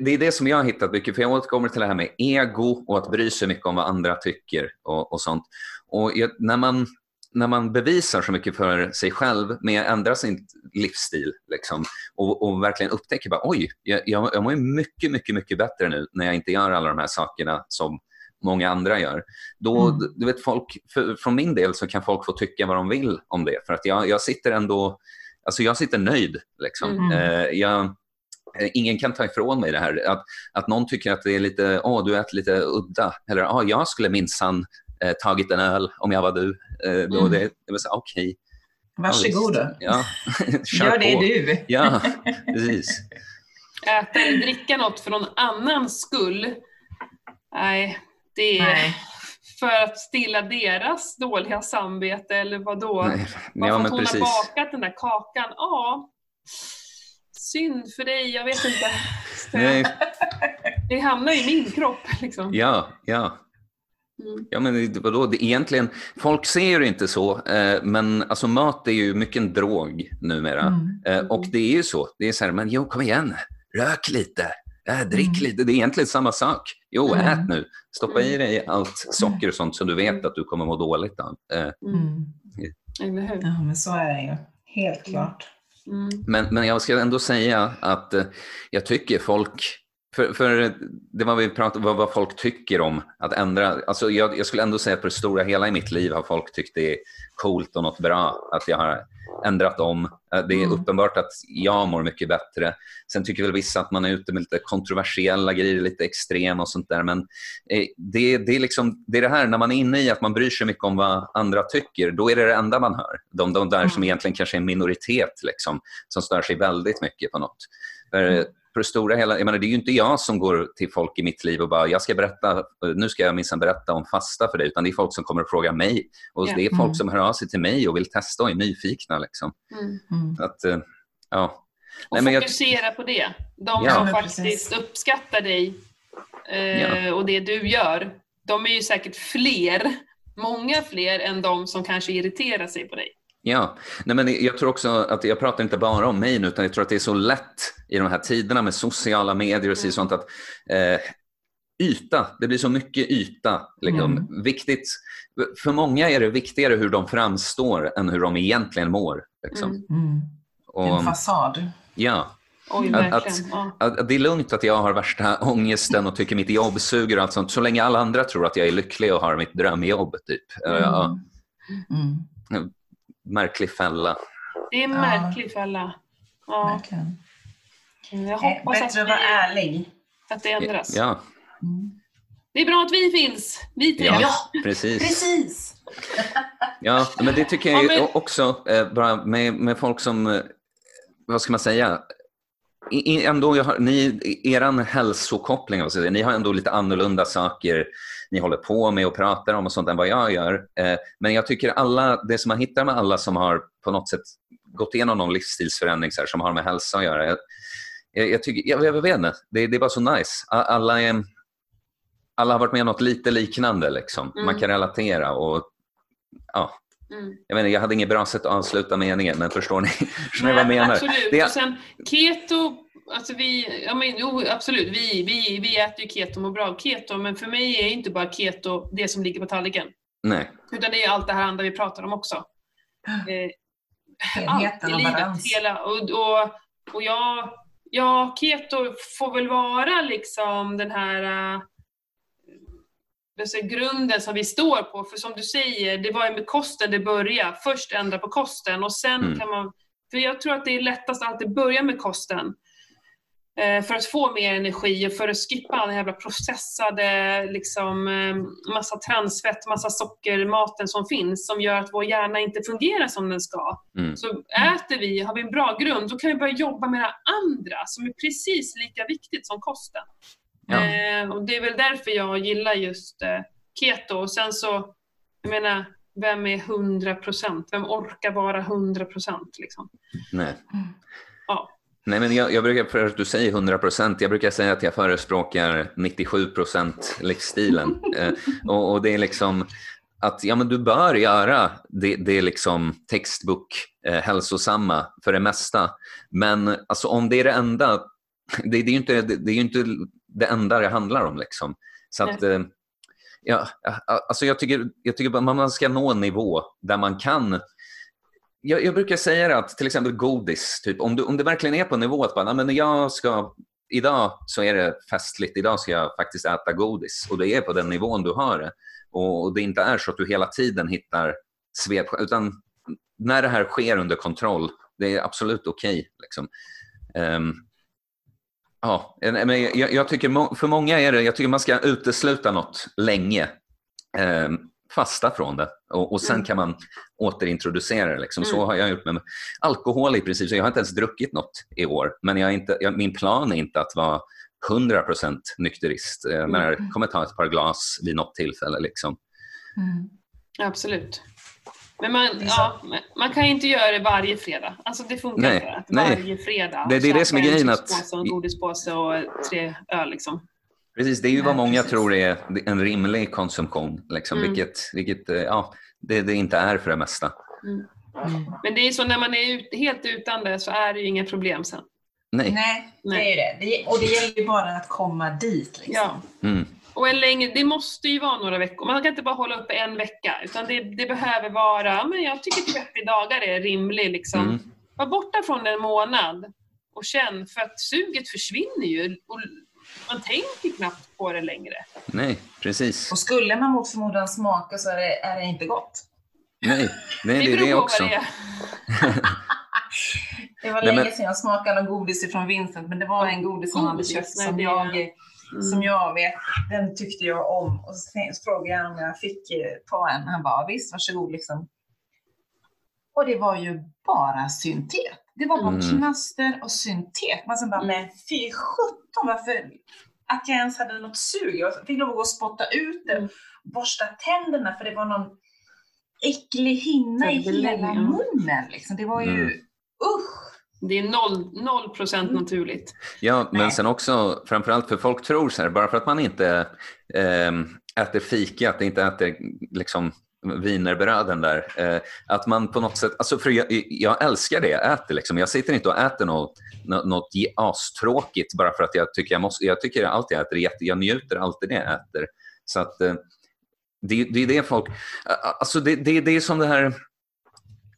det är det som jag har hittat mycket, för jag återkommer till det här med ego och att bry sig mycket om vad andra tycker och, och sånt. Och jag, när, man, när man bevisar så mycket för sig själv med att ändra sin livsstil liksom, och, och verkligen upptäcker bara, oj, jag, jag, jag mår mycket, mycket, mycket bättre nu när jag inte gör alla de här sakerna som många andra gör. Då, Mm. du vet, folk, för, från min del så kan folk få tycka vad de vill om det. För att jag, jag sitter ändå, alltså jag sitter nöjd. Liksom. Mm. Eh, jag, eh, ingen kan ta ifrån mig det här. Att, att någon tycker att det är lite, åh du äter lite udda. Eller, ah, jag skulle minsann eh, tagit en öl om jag var du. Eh, då Mm. det, det var så, okej. Varsågod. Ja, ja. Gör det på. du. Ja, precis. Äta eller dricka något för någon annans skull, nej, det är Nej. för att stilla deras dåliga samvete eller vad då? Nej. Ja, att men hon precis. har bakat den där kakan. Ja, synd för dig, jag vet inte. Nej, Det hamnar i min kropp liksom. ja, ja. Mm. Ja, men vadå? Det, egentligen, folk ser det inte så, eh, men alltså, mat är ju mycket en drog numera. Mm. Eh, och det är ju så. Det är så här, men jo, kom igen, rök lite, äh, drick Mm. lite. Det är egentligen samma sak. Jo, Mm. ät nu. Stoppa i dig allt socker och sånt som du vet att du kommer må dåligt av. Eh, Mm. Mm. Eller hur? Ja, men så är det ju. Helt klart. Mm. Men, men jag ska ändå säga att eh, jag tycker folk, för, för det var vi pratade vad, vad folk tycker om att ändra. Alltså jag, jag skulle ändå säga att på det stora hela i mitt liv har folk tyckt det är coolt och något bra att jag har ändrat om. Eh, Det är Mm. uppenbart att jag mår mycket bättre. Sen tycker väl vissa att man är ute med lite kontroversiella grejer, lite extrem och sånt där. Men eh, det, det, är liksom, det är det här, när man är inne i att man bryr sig mycket om vad andra tycker, då är det det enda man hör. De, de där som Mm. egentligen kanske är en minoritet, liksom, som stör sig väldigt mycket på något. För, Mm. På det stora hela, jag menar, det är ju inte jag som går till folk i mitt liv och bara, jag ska berätta, nu ska jag minsann berätta om fasta för dig, utan det är folk som kommer att fråga mig. Och Ja. det är folk Mm. som hör av sig till mig och vill testa och är nyfikna. Liksom. Mm. Mm. Att, eh, ja. Och Nej, men jag- fokusera på det. De Ja. som faktiskt uppskattar dig eh, Ja. och det du gör, de är ju säkert fler, många fler än de som kanske irriterar sig på dig. Ja, Nej, men jag tror också att jag pratar inte bara om mig nu, utan jag tror att det är så lätt i de här tiderna med sociala medier och Mm. sånt att eh, yta, det blir så mycket yta. Liksom. Mm. Viktigt, för många är det viktigare hur de framstår än hur de egentligen mår. Liksom. Mm. Mm. Och, En fasad. ja, Oj, Att- ja. att, att det är lugnt att jag har värsta ångesten och tycker mitt jobb suger och allt sånt, så länge alla andra tror att jag är lycklig och har mitt drömjobb. Typ. Eh, ja, Mm. Märklig fälla. Det är en Ja. märklig fälla. Ja, Verkligen. jag Eh, hoppas att, Bättre att vara vi, ärlig. att det ändras. Ja, Mm. Det är bra att vi finns, vi tre. Ja. precis. Precis. Ja, men det tycker jag Ja, men- också, eh, bara med, med folk som, eh, vad ska man säga, ändå, har, ni, eran hälsokoppling, alltså, ni har ändå lite annorlunda saker ni håller på med och pratar om och sånt än vad jag gör. Eh, men jag tycker alla, det som man hittar med alla som har på något sätt gått igenom någon livsstilsförändring så här, som har med hälsa att göra. Jag, jag, tycker, jag, jag, vet inte, det, det är bara så nice. Alla, är, alla har varit med om något lite liknande. Liksom. Mm. Man kan relatera. och ja, Mm. Jag, menar, jag hade inget bra sätt att avsluta meningen, men förstår ni, förstår ni vad jag menar? Absolut. Det... Och sen, keto, alltså vi, ja, men, jo, absolut, vi, vi, vi äter ju keto och mår bra av keto, men för mig är inte bara keto det som ligger på tallriken. Nej. Utan det är allt det här andra vi pratar om också. Eh, och balans. Hela, och, och, och ja, ja, keto får väl vara liksom den här uh, grunden som vi står på. För som du säger, det var ju med kosten det började. Först ändra på kosten och sen mm. kan man... För jag tror att det är lättast att alltid börja med kosten. Eh, för att få mer energi och för att skippa all den jävla processade, liksom, eh, massa transfett, massa socker, maten som finns som gör att vår hjärna inte fungerar som den ska. Mm. Så äter vi, har vi en bra grund, då kan vi börja jobba med det andra som är precis lika viktigt som kosten. Ja. Eh, och det är väl därför jag gillar just eh, keto. Och sen så, jag menar, vem är 100 procent? Vem orkar vara 100 procent? Liksom? Nej. Ja. Nej, men jag, jag, brukar, för att du säger 100 procent, jag brukar säga att jag förespråkar 97 procent livsstilen. eh, och, och, det är liksom att ja, men du bör göra det, det är liksom textbok eh, hälsosamma för det mesta. Men alltså, om det är det enda, det, det är ju inte, det, det, är inte det enda det handlar om. Liksom. Så att, eh, ja, alltså jag tycker, jag tycker att man ska nå en nivå där man kan jag, jag, brukar säga att till exempel godis, typ, om, du, om det verkligen är på nivå att bara, men jag ska, idag så är det festligt, idag ska jag faktiskt äta godis och det är på den nivån du har det. Och, och det inte är så att du hela tiden hittar svep, utan när det här sker under kontroll, det är absolut okej. Okay, liksom. um, ja, men jag, jag, tycker för många är det, jag tycker man ska utesluta något länge. Um, fasta från det och, och sen mm. kan man återintroducera det. Liksom. Så mm. har jag gjort med alkohol i princip. Så jag har inte ens druckit något i år. Men jag inte, jag, min plan är inte att vara 100% nykterist. Mm. Men jag kommer ta ett par glas vid något tillfälle. Liksom. Mm. Absolut. Men man, ja, man kan inte göra det varje fredag. Alltså det funkar inte. Varje fredag det, det är det som är grejen. Att... En godispåse och tre öl. Liksom. Precis, det är ju vad många precis. tror är en rimlig konsumtion, liksom, mm. vilket, vilket eh, ja, det, det, inte är för det mesta. Mm. Mm. Men det är så när man är ut, helt utan det så är det ju inga problem sen. Nej, Nej, Nej. det är det. det. Och det gäller ju bara att komma dit. Liksom. Ja. Mm. Och en längre, det måste ju vara några veckor. Man kan inte bara hålla uppe en vecka, utan det, det behöver vara, men jag tycker 30 dagar är rimligt. Liksom. Mm. Var borta från en månad och känn, för att suget försvinner ju. Och man tänker knappt på det längre. Nej, precis. Och skulle man mot förmodan smaka så är det, är det inte gott. Nej, nej det, är det också. Det, det var länge sedan jag smakade någon godis från Vincent, men det var en godis som han hade köpt som jag, mm. som jag vet, den tyckte jag om. Och så frågade jag om jag fick eh, ta en. Han bara, visst, varsågod liksom. Och det var ju bara syntet. Det var bara mm. knaster och syntet. Man så bara, men fy sjutton varför att jag ens hade något sug. Jag fick lov att gå och spotta ut det, mm. borsta tänderna för det var någon äcklig hinna i hela munnen. Liksom. Det var ju, mm. usch! Det är noll, noll procent mm. naturligt. Ja, men Nej. sen också framförallt för folk tror så här, bara för att man inte äh, äter fika, att det inte äter liksom, vinerbröden där. Eh, att man på något sätt, alltså för jag, jag älskar det jag äter. Liksom. Jag sitter inte och äter något, något astråkigt bara för att jag tycker jag måste. Jag tycker allt jag äter är jätte, jag njuter alltid det jag äter. Så att eh, det, det är det folk, alltså det, det, det är som det här,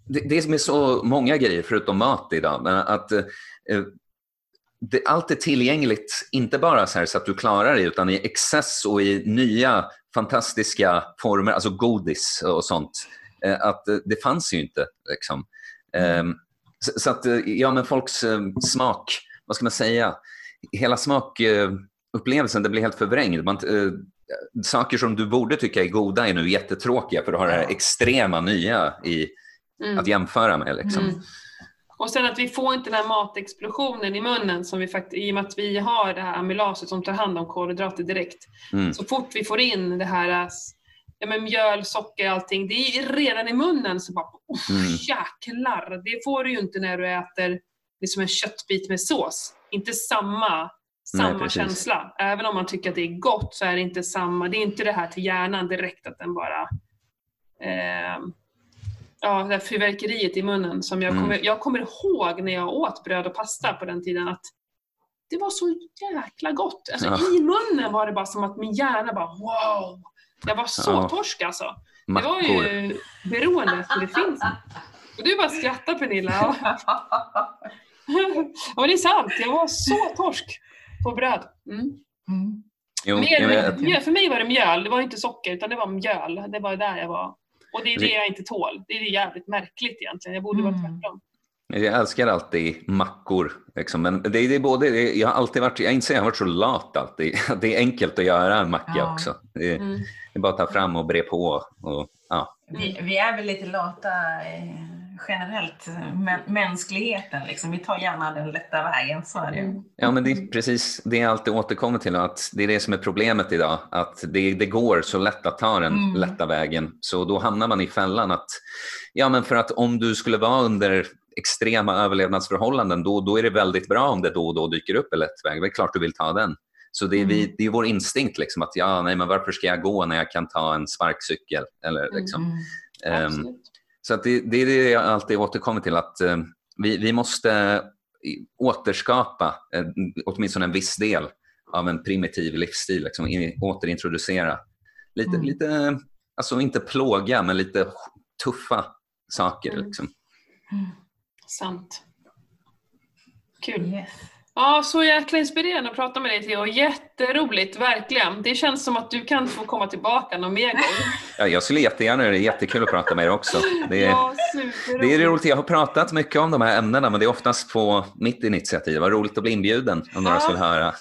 det, det är med så många grejer förutom mat idag, men att eh, det, allt är tillgängligt, inte bara så, så, att du klarar dig, utan i excess och i nya fantastiska former, alltså godis och sånt. Eh, att eh, det fanns ju inte. Liksom. Mm. Så, så, att, eh, ja men folks smak, vad ska man säga, hela smakupplevelsen det blir helt förvrängd. Man, saker som du borde tycka är goda är nu jättetråkiga för du har det här extrema nya i, mm. att jämföra med. Liksom. Mm. Och sen att vi får inte den här matexplosionen i munnen som vi faktiskt, i och med att vi har det här amylaset som tar hand om kolhydrater direkt. Mm. Så fort vi får in det här ja, men mjöl, socker, allting, det är redan i munnen så bara oh, Mm. jäklar. Det får du ju inte när du äter liksom en köttbit med sås. Inte samma, samma precis. känsla. Även om man tycker att det är gott så är det inte samma. Det är inte det här till hjärnan direkt att den bara eh, Ja, det fyrverkeriet i munnen som jag Mm. kommer, jag kommer ihåg när jag åt bröd och pasta på den tiden att det var så jäkla gott. Alltså, Ja. I munnen var det bara som att min hjärna bara wow. Jag var så Ja. torsk alltså. Det var ju beroende för det finns. Och du bara skrattar Pernilla. Och det är sant, jag var så torsk på bröd. Mm. Mm. Jo, Mer, mjöl, för mig var det mjöl, det var inte socker utan det var mjöl. Det var där jag var. Och det är det jag inte tål. Det är jävligt märkligt egentligen. Jag borde vara Mm. tvärtom. Jag älskar alltid mackor. Liksom. Men det, det är både, det, jag har alltid varit, jag inser jag har varit så lat alltid. Det är enkelt att göra en macka Ja. också. Det är, Mm. det är bara att ta fram och bre på. Och, ja. Vi, vi är väl lite lata eh, generellt, eh, mä- mänskligheten. Liksom. Vi tar gärna den lätta vägen, så är det ju. Mm. ja, men det är precis det jag alltid återkommer till. Att det är det som är problemet idag. Att det, det går så lätt att ta den Mm. lätta vägen. Så då hamnar man i fällan att, ja men för att om du skulle vara under extrema överlevnadsförhållanden, då, då är det väldigt bra om det då och då dyker upp en lätt väg. Det är klart du vill ta den. Så det är, vi, Mm. det är vår instinkt liksom, att ja, nej, men varför ska jag gå när jag kan ta en sparkcykel? Eller, liksom. Mm. Absolut. Så att det, det är det jag alltid återkommer till, att eh, vi, vi måste i- återskapa eh, åtminstone en viss del av en primitiv livsstil, liksom, in, återintroducera lite, Mm. lite, alltså inte plåga, men lite tuffa saker. Mm. Liksom. Sant. Kul. Yes. Ja, så jäkla inspirerande att prata med dig Theo. Jätteroligt, verkligen. Det känns som att du kan få komma tillbaka någon mer gång. Ja, jag skulle jättegärna, det är jättekul att prata med er också. Det är, Ja, det är roligt, jag har pratat mycket om de här ämnena, men det är oftast på mitt initiativ. Vad roligt att bli inbjuden om några Ja. skulle höra.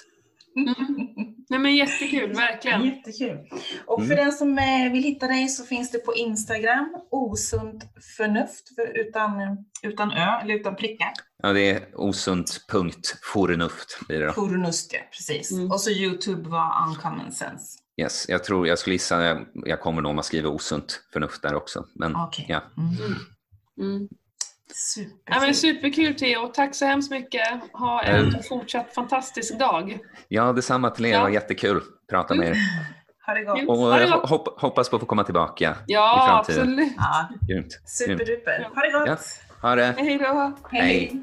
Mm. Nej men jättekul, verkligen. Jättekul. Och för Mm. den som eh, vill hitta dig så finns det på Instagram, osunt förnuft, för utan, utan ö eller utan prickar. Ja, det är osunt.fornuft blir det då. Fornust, ja, precis. Mm. Och så Youtube var uncommon sense. Yes, jag tror, jag skulle gissa, jag, jag kommer nog att skriva osunt förnuft där också. Men Okej. ja, Mm. Mm. Super. Ja, men superkul Theo, tack så hemskt mycket. Ha en Mm. fortsatt fantastisk dag. ja, detsamma till er, Ja. det var jättekul att prata med er. Ha det gott. Mm. Och Ha det jag gott. hopp, hoppas på att få komma tillbaka i Ja, framtiden. absolut. Ja. Grymt. superduper. Ha det gott. Ja. Ha det. Hej då. Hej.